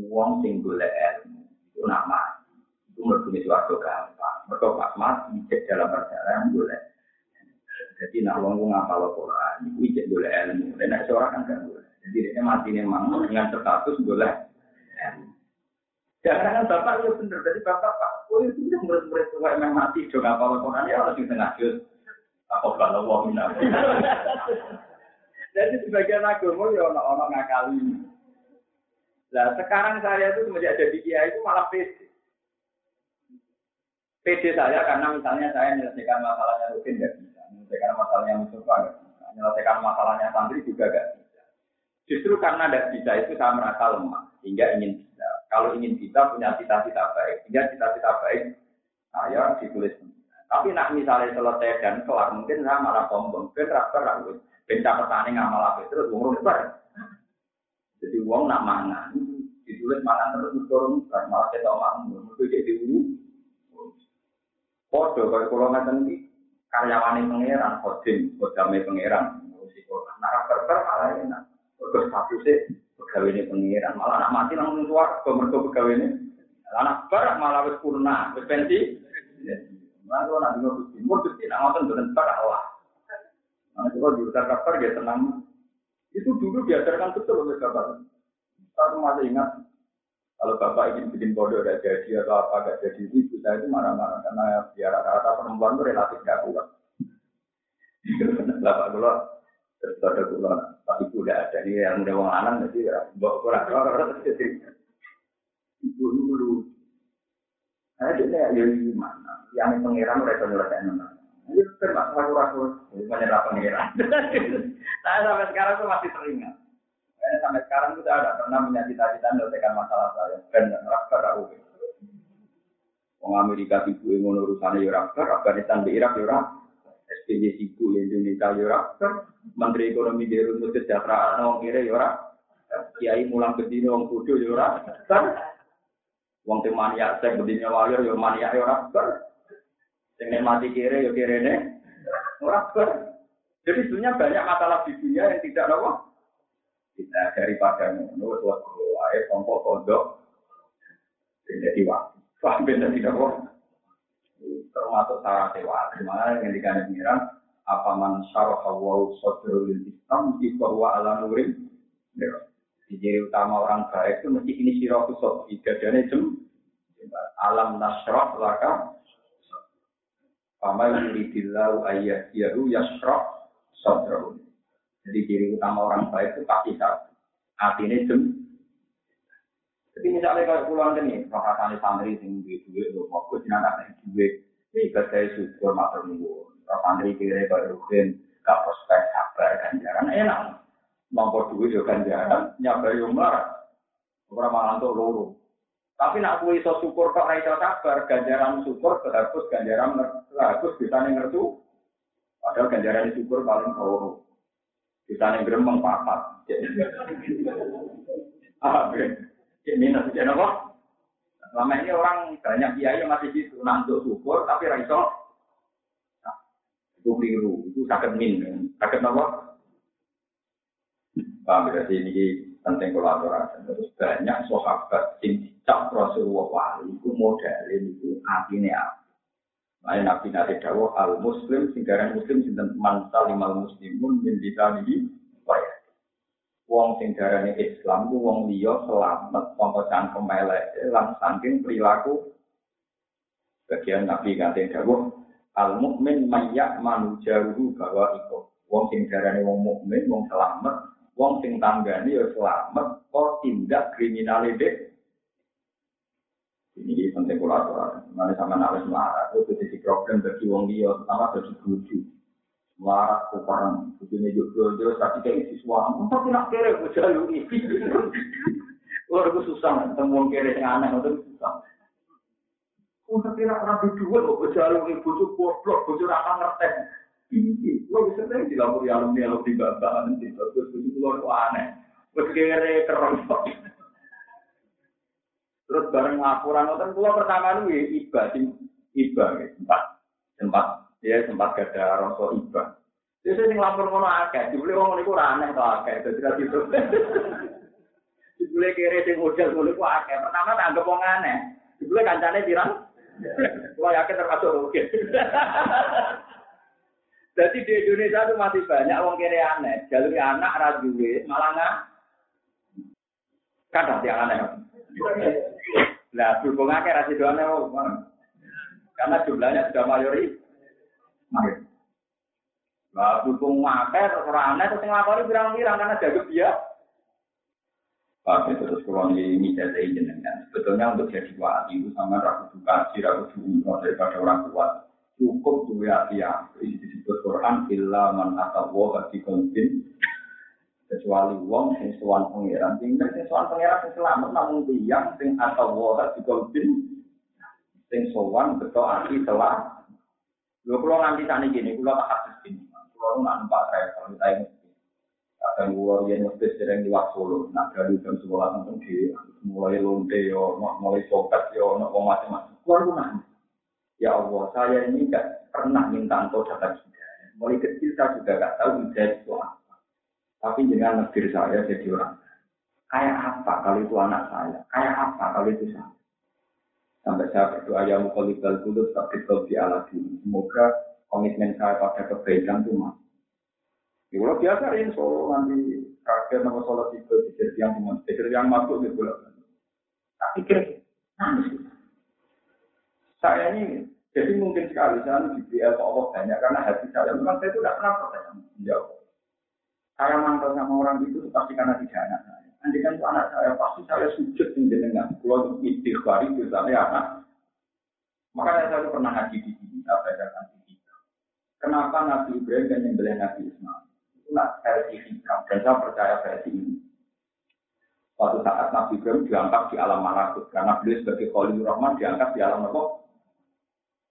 A: Uang sing boleh ilmu. Itu nama. Itu mergumi suatu gampang. Mereka pas mati, cek dalam perjalanan boleh. Jadi nak wong wong ngapal Quran, itu ijek boleh ilmu. Dan nak seorang kan gak boleh. Jadi dia mati memang dengan status boleh ilmu. Jangan-jangan bapak itu benar. Jadi bapak pak, oh itu murid-murid tua yang mati dong apa Quran ya harus di tengah Apa kalau wong Jadi sebagian agama ya orang-orang ngakali. Nah sekarang saya itu semenjak jadi kiai itu malah pede. Pede saya karena misalnya saya menyelesaikan masalahnya Rukin nggak bisa, menyelesaikan masalahnya Mustafa nggak bisa, menyelesaikan masalahnya santri juga nggak bisa. Justru karena tidak bisa itu saya merasa lemah, hingga ingin kalau ingin kita punya cita-cita baik, sehingga cita-cita baik, saya ditulis. Tapi nak misalnya selesai dan kelar, mungkin saya malah sombong. Ben rakter aku, ben petani ngamal apa terus umur besar. Jadi uang nak mangan, ditulis mangan terus turun, malah kita mangan, itu jadi ulu. Podo kalau kalau ngatain ini karyawan pangeran, kodim, kodamnya pangeran, ngurusi Quran. Nah rakter malah enak, terus satu sih pegawai ini pengiran malah anak mati langsung keluar ke mereka pegawai ini anak barak malah wis purna pensi lalu nanti nggak gusti mur gusti nak dengan barak Allah nah kalau diutar kabar dia tenang. Itu dulu diajarkan betul oleh bapak. Saya masih ingat kalau bapak ingin bikin bodoh gak jadi atau apa gak jadi itu saya itu marah-marah. Karena biar rata-rata perempuan itu relatif gak kuat. Bapak kalau terus ada gula tapi udah ada nih yang udah wong lanang jadi bawa kurang orang jadi ibu dulu ada dia ya gimana? Yang pangeran mereka nyelesain mana itu termasuk aku rasul menyerah pangeran saya sampai sekarang tuh masih teringat. Saya sampai sekarang tuh ada pernah punya cita-cita menyelesaikan masalah saya. Dan rakter aku Wong Amerika ibu yang urusannya ya rakter, Afghanistan di Irak ya SPJ Sibu Indonesia Yora, Menteri Ekonomi di Rumah Kesejahteraan Wong Kira Kiai Mulang Bedino Wong Kudu Yora, Wong Temania Sek Bedino Walir Yora Mania Yora, Yang mati kiri, ya kiri ini. Orang ber. Jadi sebenarnya banyak masalah di dunia yang tidak apa. Kita daripada ngono, suatu wae, kompok kodok, jadi waktu. Paham beda tidak kok? Termasuk syarat dewa. Di mana yang dikandung pengiran, apa man syarah wa sadrul Islam di bahwa ala nurin. Jadi utama orang baik itu mesti ini sirah kusok. Idadanya jem. Alam nasrah laka. Pama yuridillahu ayyadiyahu yasrah sadrahu. Jadi ciri utama orang baik itu pasti satu. Artinya jem. Jadi misalnya kalau pulang ini, perkataan santri duit duit, lo mau gue jinak ada duit, ini saya syukur matur nunggu. Kalau santri kira kalau rugen, gak prospek sabar kan jangan enak. Mampu duit juga ganjaran, nyabar yang marah. Orang malah untuk loro. Tapi nak kue iso syukur kok raiso sabar, ganjaran syukur terhapus ganjaran terhapus bisa ngertu. Padahal ganjaran syukur paling loro. Bisa ngeremeng papat. Ah, ini nanti jadi apa? Ini orang banyak kiai yang masih gitu, nanti syukur tapi raiso. Nah, itu keliru, itu sakit min, sakit apa? Paham berarti ini penting kolaborasi. Terus banyak sahabat sing dicap Rasulullah wali itu model itu artinya apa? Lain Nabi Nabi Dawo al Muslim singgaran Muslim sinten man salimal muslimun min lisanihi wa Wong sing darane Islam ku wong liya selamat saka cangkem elek lan saking perilaku bagian Nabi kanthi dawuh al mukmin mayyak manujaruhu bahwa iku wong sing darane wong mukmin wong selamat wong sing tanggane ya selamat kok tindak kriminal dek ini penting kolaborasi. Mana sama nalis marah itu jadi problem bagi wong dia, pertama bagi buju. Marah kuparan, begini juga juga tapi kayak isi suami. Tapi nak kere gue jalu ini. Luar gue susah, temu kere yang aneh, itu susah. Oh, tapi nak rapi dua, gue jalu ini buju goblok, buju rata ngerti. Ini, lo bisa nih dilapor ya alumni alumni di bapak nanti, terus buju keluar aneh. Gue kere keren. Terus bareng laporan nonton pulau pertama itu ya iba sing iba ya sempat sempat ya sempat gada rasa iba. Jadi saya ngelapor ngono akeh, dibeli wong niku ora aneh to akeh, dadi ra gitu. Dibeli kere sing model ngono ku akeh. Pertama tak anggap wong aneh. Dibeli kancane pirang? Kulo yakin termasuk rugi. Jadi di Indonesia itu masih banyak wong kere aneh. Jalur anak ra duwe, malah nggak. Kadang yang aneh. Nah, berhubung akeh rasi doane karena jumlahnya sudah mayori. Nah, berhubung akeh terus ora aneh terus nglakoni pirang-pirang karena jago dia. Pak terus kalau ini jadi jenengan. Sebetulnya untuk jadi wali itu sama ragu kaji, ragu umroh daripada orang kuat. Cukup dua hati yang disebut Quran illa man atawa hati konfin kecuali wong sing sowan pangeran. Tinggal sing sowan pangeran sing selamat namun tiyang sing atau wae di kolbin sing sowan beto ati telah. Lho kula nganti sane gini kula tak hadis gini kula nak numpak travel kita ini kadang gua yen mesti sering di Solo nak dari jam sekolah nonton di mulai lonte yo mulai copet yo wong macam-macam kula ku ya Allah saya ini tidak pernah minta engkau dapat hidayah mulai kecil saya juga gak tahu hidayah itu apa tapi jangan negeri saya jadi orang. Kayak apa kalau itu anak saya? Kayak apa kalau itu saya? Sampai saya berdoa ya mukolibal dulu tetap di alat ini. Semoga komitmen saya pada kebaikan itu mas. Ya, kalau biasa ini solo nanti kaget nama sholat itu di yang cuma pikir yang masuk di bulan. Tak pikir nangis. Saya ini jadi mungkin sekali saya BL Allah banyak karena hati saya memang saya itu tidak pernah percaya. Ya saya mantel sama orang itu pasti karena tidak anak saya. Nanti kan itu anak saya, pasti saya sujud di jenengan. Kalau istighfar itu saya anak. Makanya saya pernah ngaji di sini, saya bacakan di sini. Kenapa Nabi Ibrahim dan nyembelih Nabi Ismail? Itu nak versi hikam, dan saya percaya versi ini. Suatu saat Nabi Ibrahim diangkat di alam malakut, karena beliau sebagai Khalil Rahman diangkat di alam apa?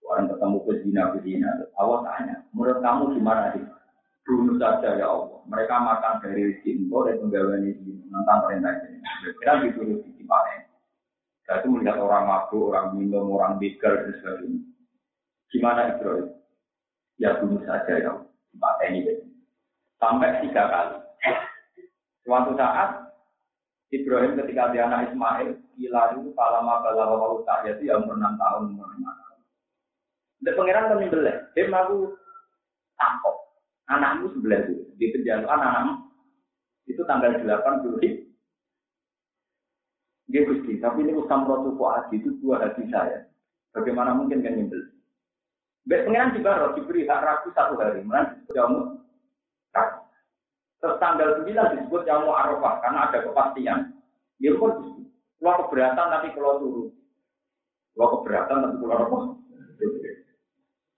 A: Orang ketemu ke zina ke zina. Allah tanya, menurut kamu gimana sih? bunuh saja ya Allah. Mereka makan dari rezeki engkau dan penggawaan ini tentang perintah ini. Kita disuruh di panen. Saya itu melihat orang mabuk, orang minum, orang begal dan sebagainya. Gimana Ibrahim? Ya bunuh saja ya, Pak ini. Sampai tiga kali. Suatu saat Ibrahim ketika dia anak Ismail, gila itu palama balawa jadi yang umur enam tahun. Dan pangeran kan nyembelih, dia mau takut. Anakmu sebelah itu, di penjara anak-anakmu. Itu tanggal 8 Juli. Dia Gusti, tapi ini usam rotu hati itu dua hati saya. Bagaimana mungkin kan nyembelih? Baik pengiran juga roh diberi hak ragu satu hari, mana jamu Terus tanggal 9 disebut jamu Arafah karena ada kepastian. Ya pun kalau keberatan nanti kalau turun. Kalau keberatan nanti kalau apa?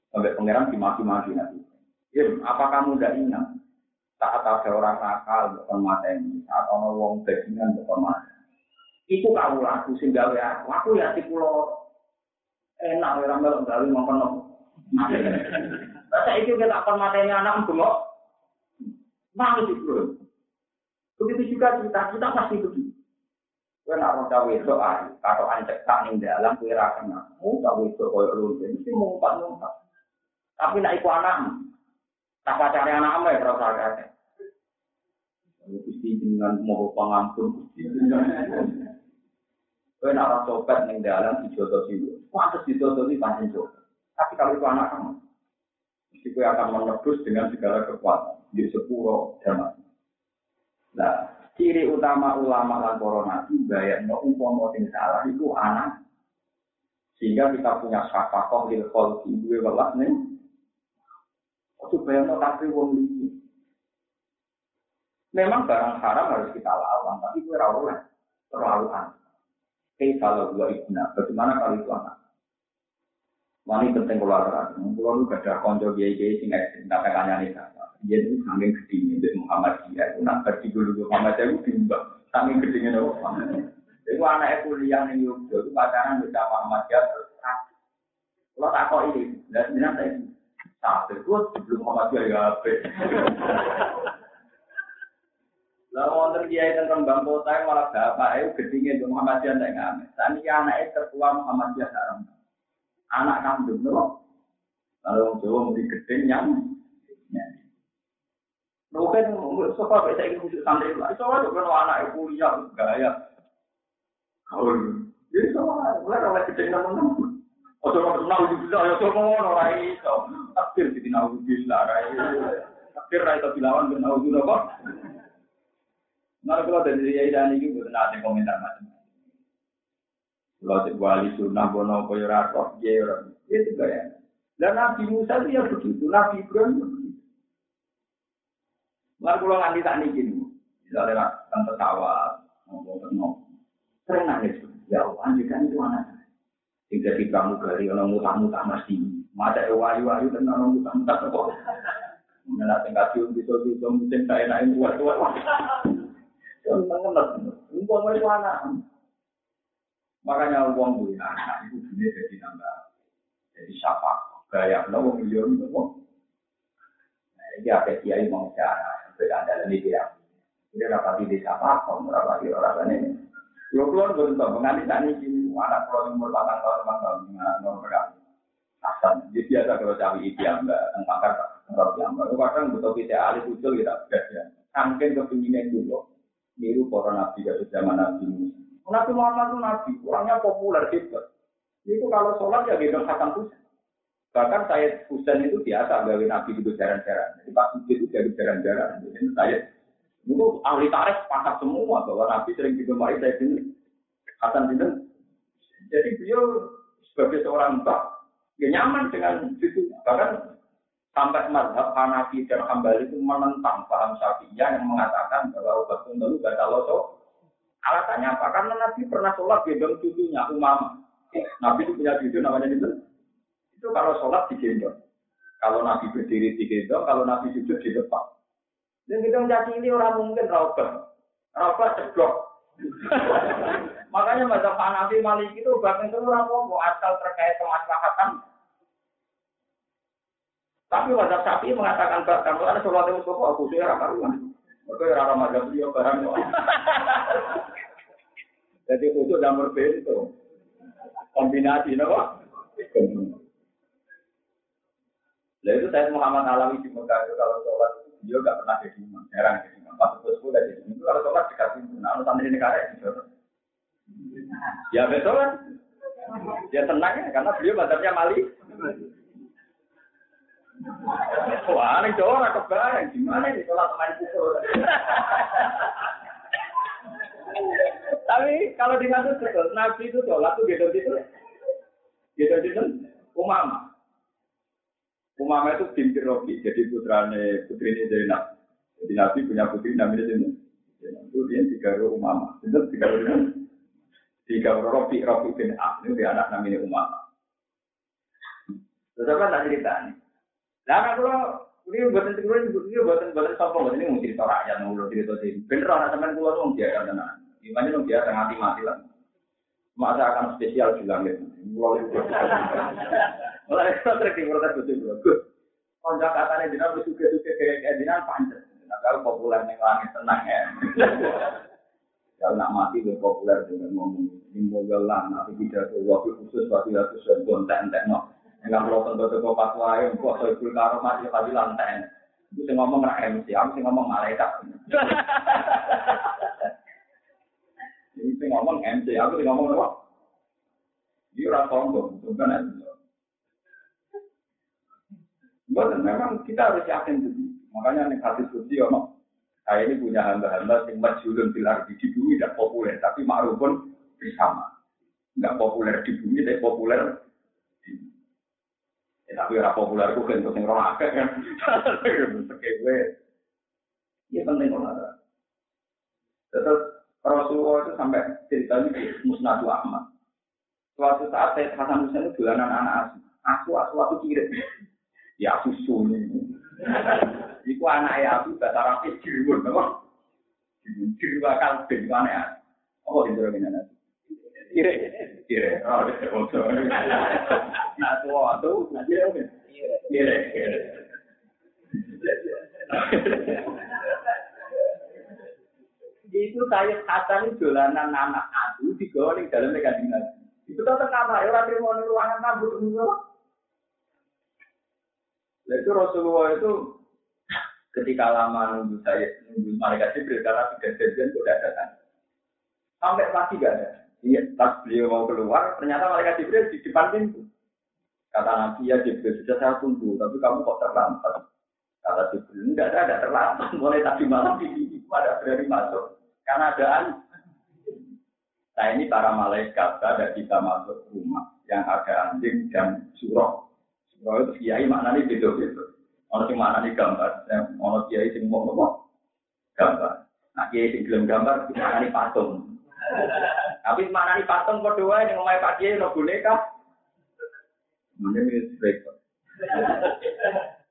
A: Sampai pangeran dimaki-maki nanti. Ya, apa kamu tidak ingat? Saat ada orang nakal, bukan mata ini. Saat orang wong bajingan, bukan mata. Itu kamu laku sehingga ya. Aku ya di pulau enak, orang melok gawe makan Masa itu kita akan matanya anak. Mau sih bro. Begitu juga kita, kita pasti begitu. Kue nak mau cawe itu ayu, kalau anjek tak ning dalam kue rakena, mau cawe itu koyo lu, mesti ngumpat ngumpat. Tapi nak ikut anak, tak pacarnya anak ya terus agak. Gusti dengan mau pangampun, gusti Kue nak orang copet ning dalam dijodoh sih, pantas dijodoh sih pancen copet. Tapi kalau itu anak kamu, mesti kue akan menebus dengan segala kekuatan di sepuro zaman. Nah, ciri utama ulama lan corona itu bayar no umpama sing salah itu anak sehingga kita punya syafakoh lil kholki dua welas nih itu bayar no tapi wong liki memang barang haram harus kita lawan tapi gue rawol terlalu aneh. Kalau dua ibna bagaimana kalau itu anak? Wani penting kalau ada, kalau lu gak ada konco biaya biaya sing ekstrim, tak kanya nih dia itu saking gedingnya dari Muhammad. Dia itu nak pergi dulu Muhammad dia itu bimbang saking gedingnya dari Muhammad. Itu anak kuliah nih Yogyo itu pacaran bersama Muhammad dia terus kalau tak kok ini dan sebenarnya saya Kafir gua belum sama dia ya ape. Lalu wonten kiai teng Rembang Kota malah bapak e gedinge Muhammad Muhammadiyah ndek ngene. Sami anake tertua Muhammadiyah sarang. Anak kandung lho. Lalu wong Jawa mesti gedeng nyam. Mungkin sofa bisa ikut khusus santri lah. Itu aja kalau anak ibu yang gaya. Kalau ini, ini sama. Mulai orang gedeng namun-namun. Ojo mau kenal juga, ojo mau orang itu. Takdir di kenal juga, rai. Takdir rai tapi lawan kenal juga kok. Nah dari Yai dan ini bukan ada komentar macam-macam. Kalau cek wali sunnah bono koyo ratok, ya orang itu gaya. Dan Nabi Musa itu ya begitu, Nabi Ibrahim Lalu kalau nganti tak nih gini, misalnya kan pesawat, ngomong sering nangis. Ya Allah, kan itu anak Tidak di pramugari, orang mutah-mutah masih. Masa wayu-wayu dan orang mutah-mutah kok. Mengenai tingkat cium bisa-bisa, mungkin saya naik buat-buat. Seneng banget. Uang itu anak. Makanya uang punya anak itu dunia jadi nambah. Jadi siapa? Gaya, lo mau miliar itu Nah, ini apa kiai mau cara berada di dia. Dia rapat di desa apa, rapat di orang ini. Yo keluar tuh menganti tani ini anak pulau umur delapan tahun, delapan tahun, anak nomor berapa? Asan, jadi biasa kalau cari idiam, tentang pakar, kalau yang baru kadang betul kita alih usul kita berbeda. Angkin kepinginan dulu, niru para nabi dari zaman nabi Musa. Nabi Muhammad itu nabi, orangnya populer gitu. Itu kalau sholat ya gendong Hasan. Bahkan saya Husain itu biasa gawe nabi itu jaran-jaran. Jadi pas itu jadi jaran-jaran. Jadi saya itu ahli tarikh sepakat semua bahwa nabi sering digemari saya ini Hasan bin Jadi beliau sebagai seorang mbak ya nyaman dengan itu. Bahkan sampai mazhab Hanafi dan Hambali itu menentang paham Syafi'iyah yang mengatakan bahwa obat itu gak loso. Alasannya apa? Karena Nabi pernah sholat gendong cucunya Umama. Nabi itu punya cucu namanya itu itu kalau sholat digendong. Kalau Nabi berdiri digendong, kalau Nabi sujud di depan. Dan kita menjadi ini orang mungkin rauber. Rauber cegok. Makanya masa Pak Nabi Malik itu bahkan itu orang mau asal terkait kemaslahatan. Tapi wajah sapi mengatakan bahkan kalau ada sholat yang kok aku sih orang karuan. Mereka ya orang mazhab dia barang. Jadi itu udah berbeda. Kombinasi, no? Lalu itu saya Muhammad Alawi di Mekah itu kalau sholat itu dia nggak pernah jadi imam, jarang jadi imam. Pas bosku udah jadi imam itu kalau sholat dekat pintu, nah santri negara itu Ya betul kan? Ya tenang ya, karena beliau badannya mali. Wah, ini cowok orang kebayang. Gimana nih sholat main pukul? Tapi kalau ngatur betul, Nabi itu sholat tuh gitu gitu. Gitu gitu. Umama. Umama itu binti Robi, jadi putrane putri ini Zainab. Jadi Nabi punya putri namanya Zainab. Itu dia tiga Umama. Itu tiga Tiga Robi, Robi bin Ah. Ini dia anak namanya Umama. Terus apa tak cerita nih? Nah, kalau ini buatan ini ini buatan buatan sombong, ini mau cerita rakyat, mau cerita sih. Bener anak teman pulau tuh biasa tenan. Gimana dong biasa mati mati lah. Masa akan spesial di langit. Mulai itu terus di protes betul betul. Konjak katanya jinak suka suka kayak jinak panjang. Nah kalau populer nih langit tenang ya. Kalau nak mati lebih populer dengan ngomong ini mau jalan, nanti tidak waktu khusus waktu itu sudah konten no. Enggak perlu tentu tentu pas wae, kok ikut karo mati tadi lantai. Itu ngomong nak MC, aku sih ngomong malaikat. Ini ngomong MC, aku sih ngomong apa? Dia orang sombong, bukan itu. Bukan, memang kita harus yakin itu. Makanya nih hati suci, ono. Saya ini punya hamba-hamba yang majulun bilar di bumi tidak populer, tapi ma'ruf pun bersama. Enggak populer di bumi, tapi populer Ya, tapi ora populer ku kan sing ora akeh kan. gue. Ya penting olahraga. Terus Rasulullah itu sampai ceritanya di Musnadu Ahmad. Suatu saat saya Hasan Husain itu dolanan anak asuh. Asuh asuh aku kirim. Ya asuh sunyi. Iku anak ya aku bahasa Arab jirun, apa? Jirun bakal ben anak. Apa itu anak? Kire, kire. Oh, itu Nah, tua itu, kire, kire, kire. Itu saya Hasan dolanan anak aku digawa di dalam mereka dinas. Itu tahu kenapa? Ya orang terima ruangan nabur Itu Rasulullah itu ketika lama nunggu saya nunggu malaikat Jibril karena sudah janjian sudah datang. Sampai pagi gak ada. Iya, pas beliau mau keluar, ternyata malaikat Jibril di depan pintu. Kata Nabi, ya Jibril, sudah saya tunggu, tapi kamu kok terlambat. Kata Jibril, enggak ada, ada terlambat. Mulai tadi malam di sini ada berani masuk. Karena adaan. Nah ini para malaikat, ada kita masuk rumah yang ada anjing dan surah. Surah itu kiai maknanya beda-beda. Ono sing maknanya gambar, ono kiai sing mau gambar. Nah kiai sing gelem gambar, maknanya patung. Tapi mana nih patung berdua ini ngomong Pak Kiai no boneka. Mana repot.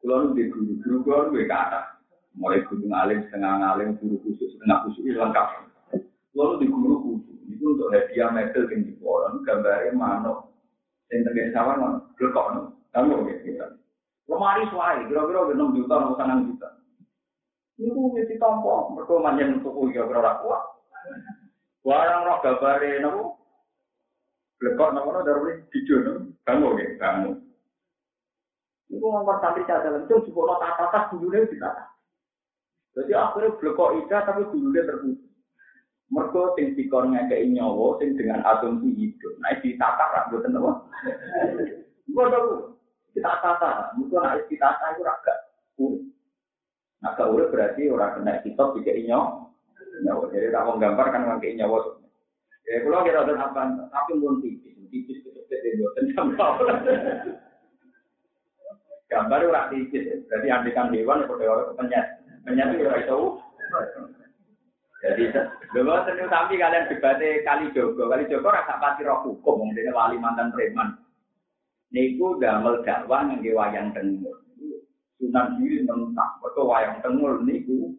A: Kulo di guru guru kulo gue kata. Mulai guru ngalim setengah ngalim guru khusus setengah khusus itu lengkap. Kulo di guru khusus itu untuk hadiah medal yang di gambarnya mano. Yang terkait sawah no, lekok. Kamu gitu. Lemari suai, kira-kira enam juta, enam juta. Ini tuh mesti tombol, mereka manjan untuk uya berapa kuat. Barang roh gambare nopo? Lekok nopo no dari video no? Kamu ya, kamu. Iku ngomong santri cacalan itu juga no tata tata dulunya ditata. Jadi akhirnya blekok ida tapi dulunya terputus. Mereka sing dikon ngekei nyawa sing dengan asumsi hidup. Nah ditata ra mboten apa? Bodoh. Kita tata, mungkin nek kita tata itu raga. Nah, kalau berarti orang kena kitab dikei nyawa. nyawa. Jadi tak gambar kan ngangkei nyawa. Ya kalau kita ada apa, tapi pun tipis, tipis itu jadi buatan gambar. Itu tipis, jadi andikan hewan itu orang penyet, penyet itu orang tahu. Jadi dulu seni sampai kalian debatnya kali jogo, kali jogo rasa pasti roh hukum, mungkin wali mantan preman. Niku damel dakwah ngangge wayang tengul. Sunan diri mentah, betul wayang tengul niku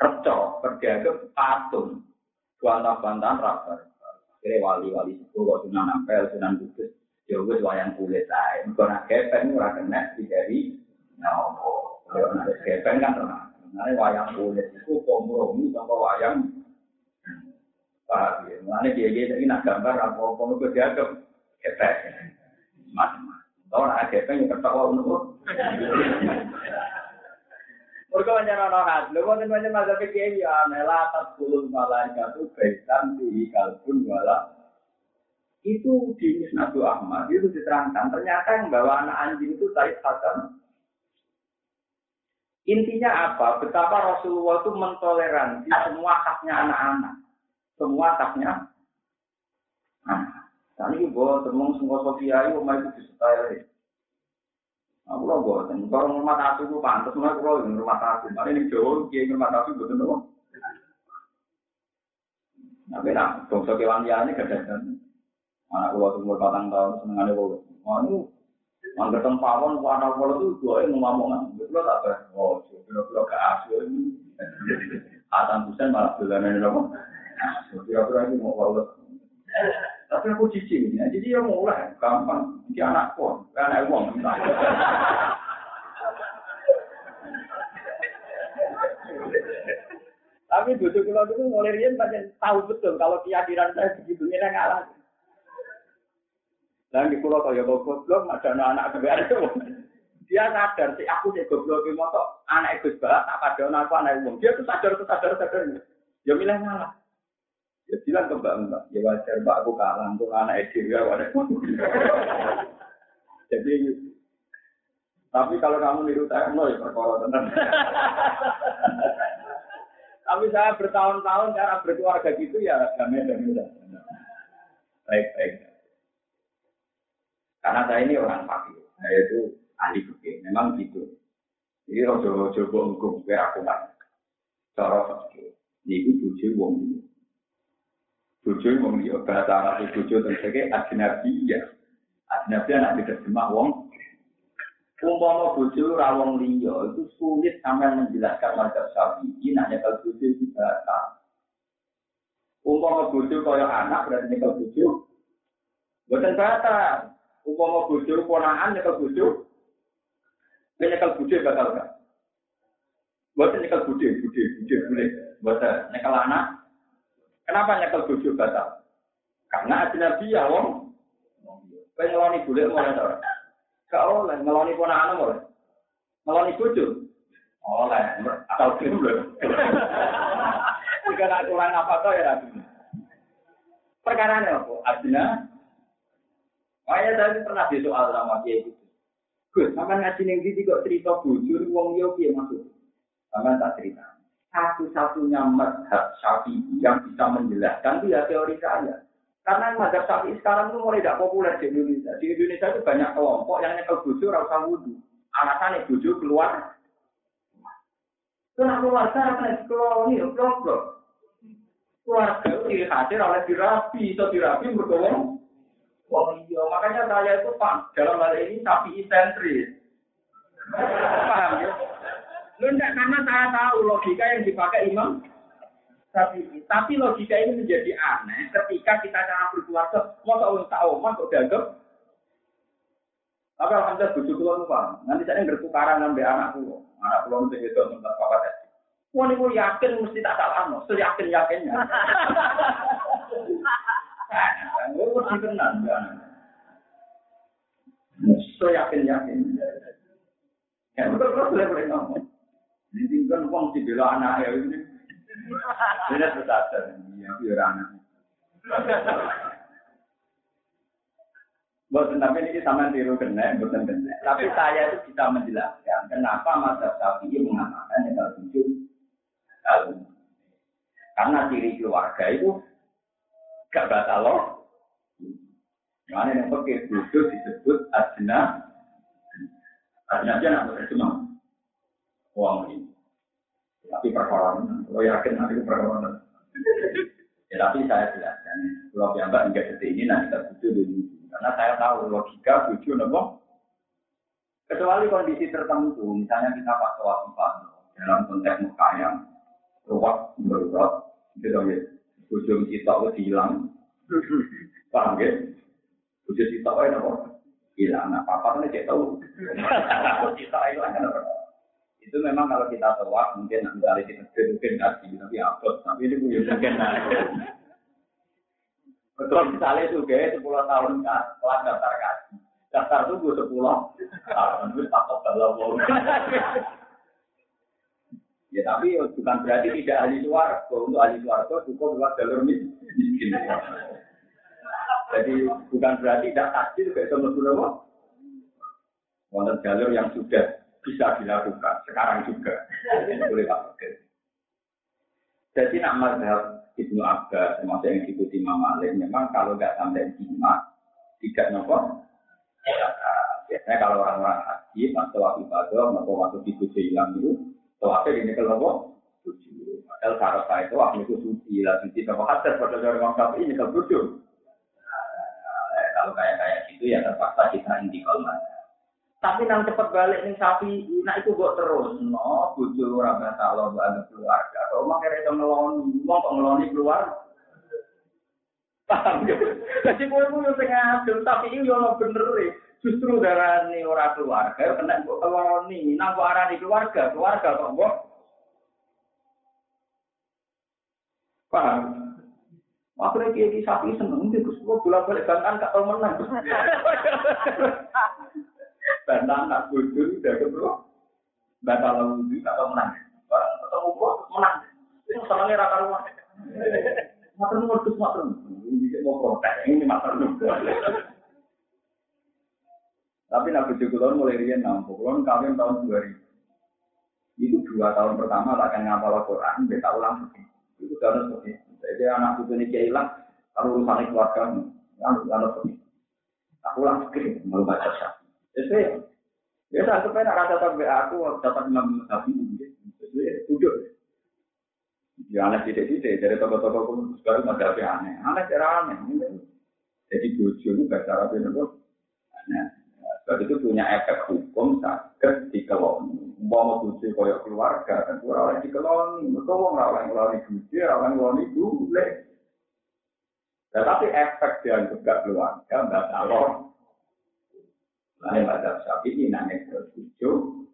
A: reco berjaga patung. Bantah-bantahan rasa kira wali-wali itu kok sunan ampel sunan kudus ya wis wayang kulit ae. Mergo nak kepen ora kena dari nopo kalau nak kepen kan ora. Nah wayang kulit itu kompromi sama wayang. Pak, mana dia dia tadi nak gambar apa apa itu ke kepen, macam Tahu nak agak yang ketawa untuk. Mereka banyak orang hat. Lalu banyak banyak mazhab fikih ya nela atas puluh malaikat itu baitan di kalbun wala. Itu di Musnadu Ahmad itu diterangkan. Ternyata yang bawa anak anjing itu Said Hasan. Intinya apa? Betapa Rasulullah itu mentoleransi semua haknya anak-anak. Semua haknya anak. Tadi ini bawa temung semua sosial itu itu disetai. Aku lo boten. Kalau rumah tasu itu pantas, mana kalau di rumah tasu. Mana ini jauh, kiai rumah tasu boten dong. Tapi nak, bangsa kewan ini gak ada. Anak gua umur patang tahun seneng ada gua. Mau Mangga tempawon warna pola itu dua yang ngomongan. Betul tak ber? Oh, kira-kira ke asu ini. Adam Husain malah belanan ini apa? Kira-kira ini mau pola. Tapi aku cici ini, jadi ya mulai gampang. Dia anak pun, anak uang. Tapi butuh kalau itu mulai rian tahu betul kalau keyakinan saya begitu ini ngalah. Dan di pulau kaya goblok, ada anak anak Dia sadar sih aku sih goblok di motor, anak Gus Balas tak anak aku anak umum. Dia tuh sadar, tuh sadar, sadar. Dia milih ngalah. Dia bilang ke Mbak Mbak, ya wajar Mbak aku kalah untuk anak Edi ya. Jadi tapi kalau kamu niru saya mau ya perkara tenang. Tapi saya bertahun-tahun cara berkeluarga gitu ya damai damai. Baik baik. Karena saya ini orang fakir, saya itu ahli fikih, memang gitu. Jadi rojo-rojo gue aku kan. Cara fakir, ini bujuk wong ini. Bujuk wong ini, bahasa Arab dan sebagainya, ajnabi ya. Ajnabi anak diterjemah wong. Umpama bojo rawong liya itu sulit sampai menjelaskan mazhab Syafi'i nak nyekel bojo itu bahasa. Umpama bojo kaya anak berarti nyekel bojo. Boten batal. Umpama bojo ponakan nyekel bojo. Nyekel bojo bakal gak? Buat nyekel bojo, bojo, bojo boleh. Buat nyekel anak. Kenapa nyekel bojo batal? Karena nabi ya wong. Kowe ngeloni mulai ora? Gak oleh ngeloni ponakan mulai. Ngeloni bojo. Oleh, atau film lho. Jika nak kurang apa tuh ya Perkara apa? Adina Makanya saya pernah di soal sama dia itu. Gus, sama ngaji neng kok cerita bujur, wong yo piye maksud? Sama tak cerita. Satu-satunya madhab syafi'i yang bisa menjelaskan itu ya teori saya. Karena madhab syafi'i sekarang itu mulai tidak populer di Indonesia. Di Indonesia itu banyak kelompok yang nyekel bujur rasa wudhu. Alasannya bujur keluar. Kenapa keluarga akan keluar ini, blok-blok. Keluarga itu dihadir oleh dirapi, atau dirapi Oh iya, makanya saya itu pak dalam hal ini sapi sentris. Paham ya? Lu enggak karena saya tahu logika yang dipakai imam tapi tapi logika ini menjadi aneh ketika kita cara berkeluarga mau tahu tahu mas kok dianggap tapi alhamdulillah bujuk keluar paham nanti saya bertukaran dengan anak pulau anak pulau itu itu menurut papa tadi Wah, ini yakin mesti tak salah, no. yakin yakinnya. Gue mesti tenang. So yakin. Ya betul betul boleh ngomong. Ini kan uang si bela anak ya ini. Ini sadar. Iya, biar anak. Bukan tapi ini sama tiru kena, bukan kena. Tapi saya itu bisa menjelaskan kenapa masa Syafi'i mengatakan yang kalau tujuh tahun. Karena ciri keluarga itu gak batal loh. Mana yang pakai duduk disebut adna. Adna aja nak bercuma uang ini. Tapi perkara lo yakin nanti perkara Ya tapi saya jelaskan, kalau yang enggak seperti ini nanti kita butuh dulu. Karena saya tahu logika butuh nopo. Kecuali kondisi tertentu, misalnya kita pak wafat dalam konteks muka yang ruwet, berurat, gitu ya. Ujung kita hilang, paham ya? Udah kita nopo? Hilang, nah papa kan cek tahu. Kita hilang kan Itu memang kalau kita tewak mungkin misalnya kita mungkin kasih tapi apa? Tapi ini punya mungkin Betul misalnya juga sepuluh tahun kelas daftar kasih. Daftar tunggu sepuluh. Tahun itu tak kalau Ya tapi bukan berarti tidak ahli suarga. Untuk ahli suarga cukup buat jalur miskin. Jadi bukan berarti tidak takdir kayak sama apa? Wonten jalur yang sudah bisa dilakukan sekarang juga. Boleh pakai. Jadi nak mazhab Ibnu Abbas termasuk yang diikuti Imam Malik memang kalau nggak sampai lima tidak nopo biasanya kalau orang-orang haji atau waktu ibadah atau waktu di hilang itu apa ini kalau? Tujuh. Padahal syarat saya itu waktu itu suci lah suci kalau hadir pada dari orang kafir ini kalau tujuh. Nah, kalau kayak kayak gitu ya terpaksa kita intikal Tapi nang cepat balik nih sapi, nah itu buat terus. No, bujuk orang kata lo ada keluarga. Kalau mak kira itu ngeloni, mau kok ngeloni keluar. Paham ya? Jadi gue pun yang ngadil, tapi ini yang bener ya. Justru darah ini orang keluarga, kena gue ngeloni. Nah, gue arah keluarga, keluarga kok gue. Paham? Akhirnya dia di sapi seneng, dia gue bolak balik bantan gak tau menang. Bantah nak bodoh udah ketemu. Bantah lalu itu tak menang. Orang ketemu gua menang. Itu senangnya rata rumah. Mater nomor terus mater. Ini mau protes. Ini mater Tapi Nabi Jokulon mulai rian nampu. Kulon kawin tahun 2000. Itu dua tahun pertama tak akan ngapal Al-Quran. Dia ulang Itu sudah seperti Jadi anak itu ini hilang. Kalau urusan keluarga. Lalu seperti Aku ulang seperti Mau baca Jadi, ya saya sampai nak rasa sampai aku dapat enam sapi Jadi, duduk. Ya aneh tidak-tidak, dari toko-toko pun sekarang ada apa aneh. Aneh cara aneh. Jadi bojo itu bahasa Arab itu Nah, sebab itu punya efek hukum sakit dikeloni. Mau bojo koyok keluarga, dan kurang dikeloni. Betul, orang ngeloni bojo, orang ngeloni boleh. Tetapi efek dia juga keluarga, nggak calon. Lain pada sapi ini nanya ke tujuh.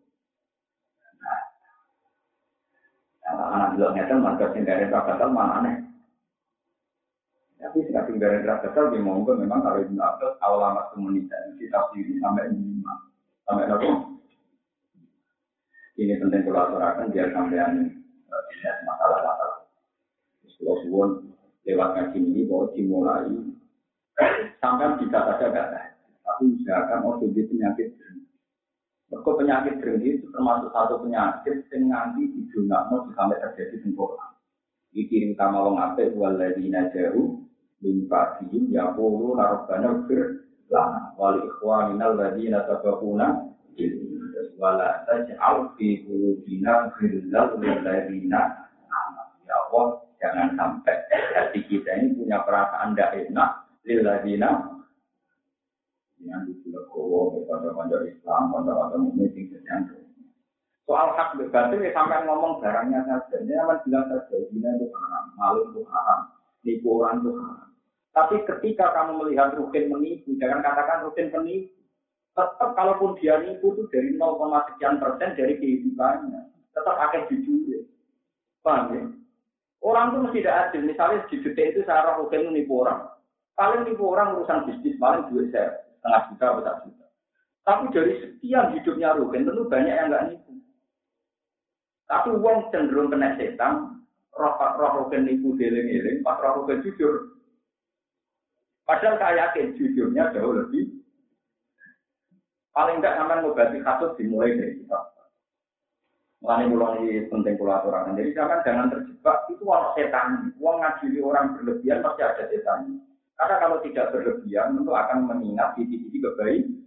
A: Nah, anak bilang ngeten marga singgarin rakatal mana aneh. Tapi sing singgarin rakatal di monggo memang kalau Ibnu Abbas awal amat komunitas kita pilih sampai lima sampai berapa? Ini penting kalau aturakan biar sampean tidak masalah-masalah. Kalau suwon lewat ngaji ini bahwa dimulai sampai bisa saja kata tapi usahakan mau jadi penyakit berhenti. Mereka penyakit berhenti itu termasuk satu penyakit yang nanti mau sampai terjadi sempurna. Dikirim sama wong apik waladina jauh min ba'dihim yaqulu rabbana fir lana wal ikhwanina alladziina sabaquna wala taj'al fi qulubina ghillal lil ladzina ya Allah jangan sampai hati kita ini punya perasaan tidak enak lil ladzina yang di Legowo, pada pada Islam, pada pada mukmin yang Soal hak berbatin, ya sampai ngomong barangnya saja. Ini aman bilang saja, ini itu haram, malu itu haram, nipu orang itu haram. Tapi ketika kamu melihat rukin menipu, jangan katakan rukin penipu. Tetap kalaupun dia nipu itu dari 0, sekian persen dari kehidupannya. Tetap akan jujur. Paham ya? Orang itu mesti tidak adil. Misalnya di itu saya rukin menipu orang. Paling nipu orang urusan bisnis, paling dua saya setengah juta atau satu juta. Tapi dari sekian hidupnya Rugen tentu banyak yang nggak nipu. Tapi uang cenderung kena setan, roh roh Rugen nipu deling-eling, pas roh Rugen jujur. Padahal saya yakin jujurnya jauh lebih. Paling enggak sampai ngobati kasus dimulai dari kita. Mulai mulai penting pula aturan. Jadi jangan terjebak itu orang setan. Uang ngajili orang berlebihan pasti ada setan. Karena kalau tidak berlebihan, tentu akan mengingat di titik kebaikan.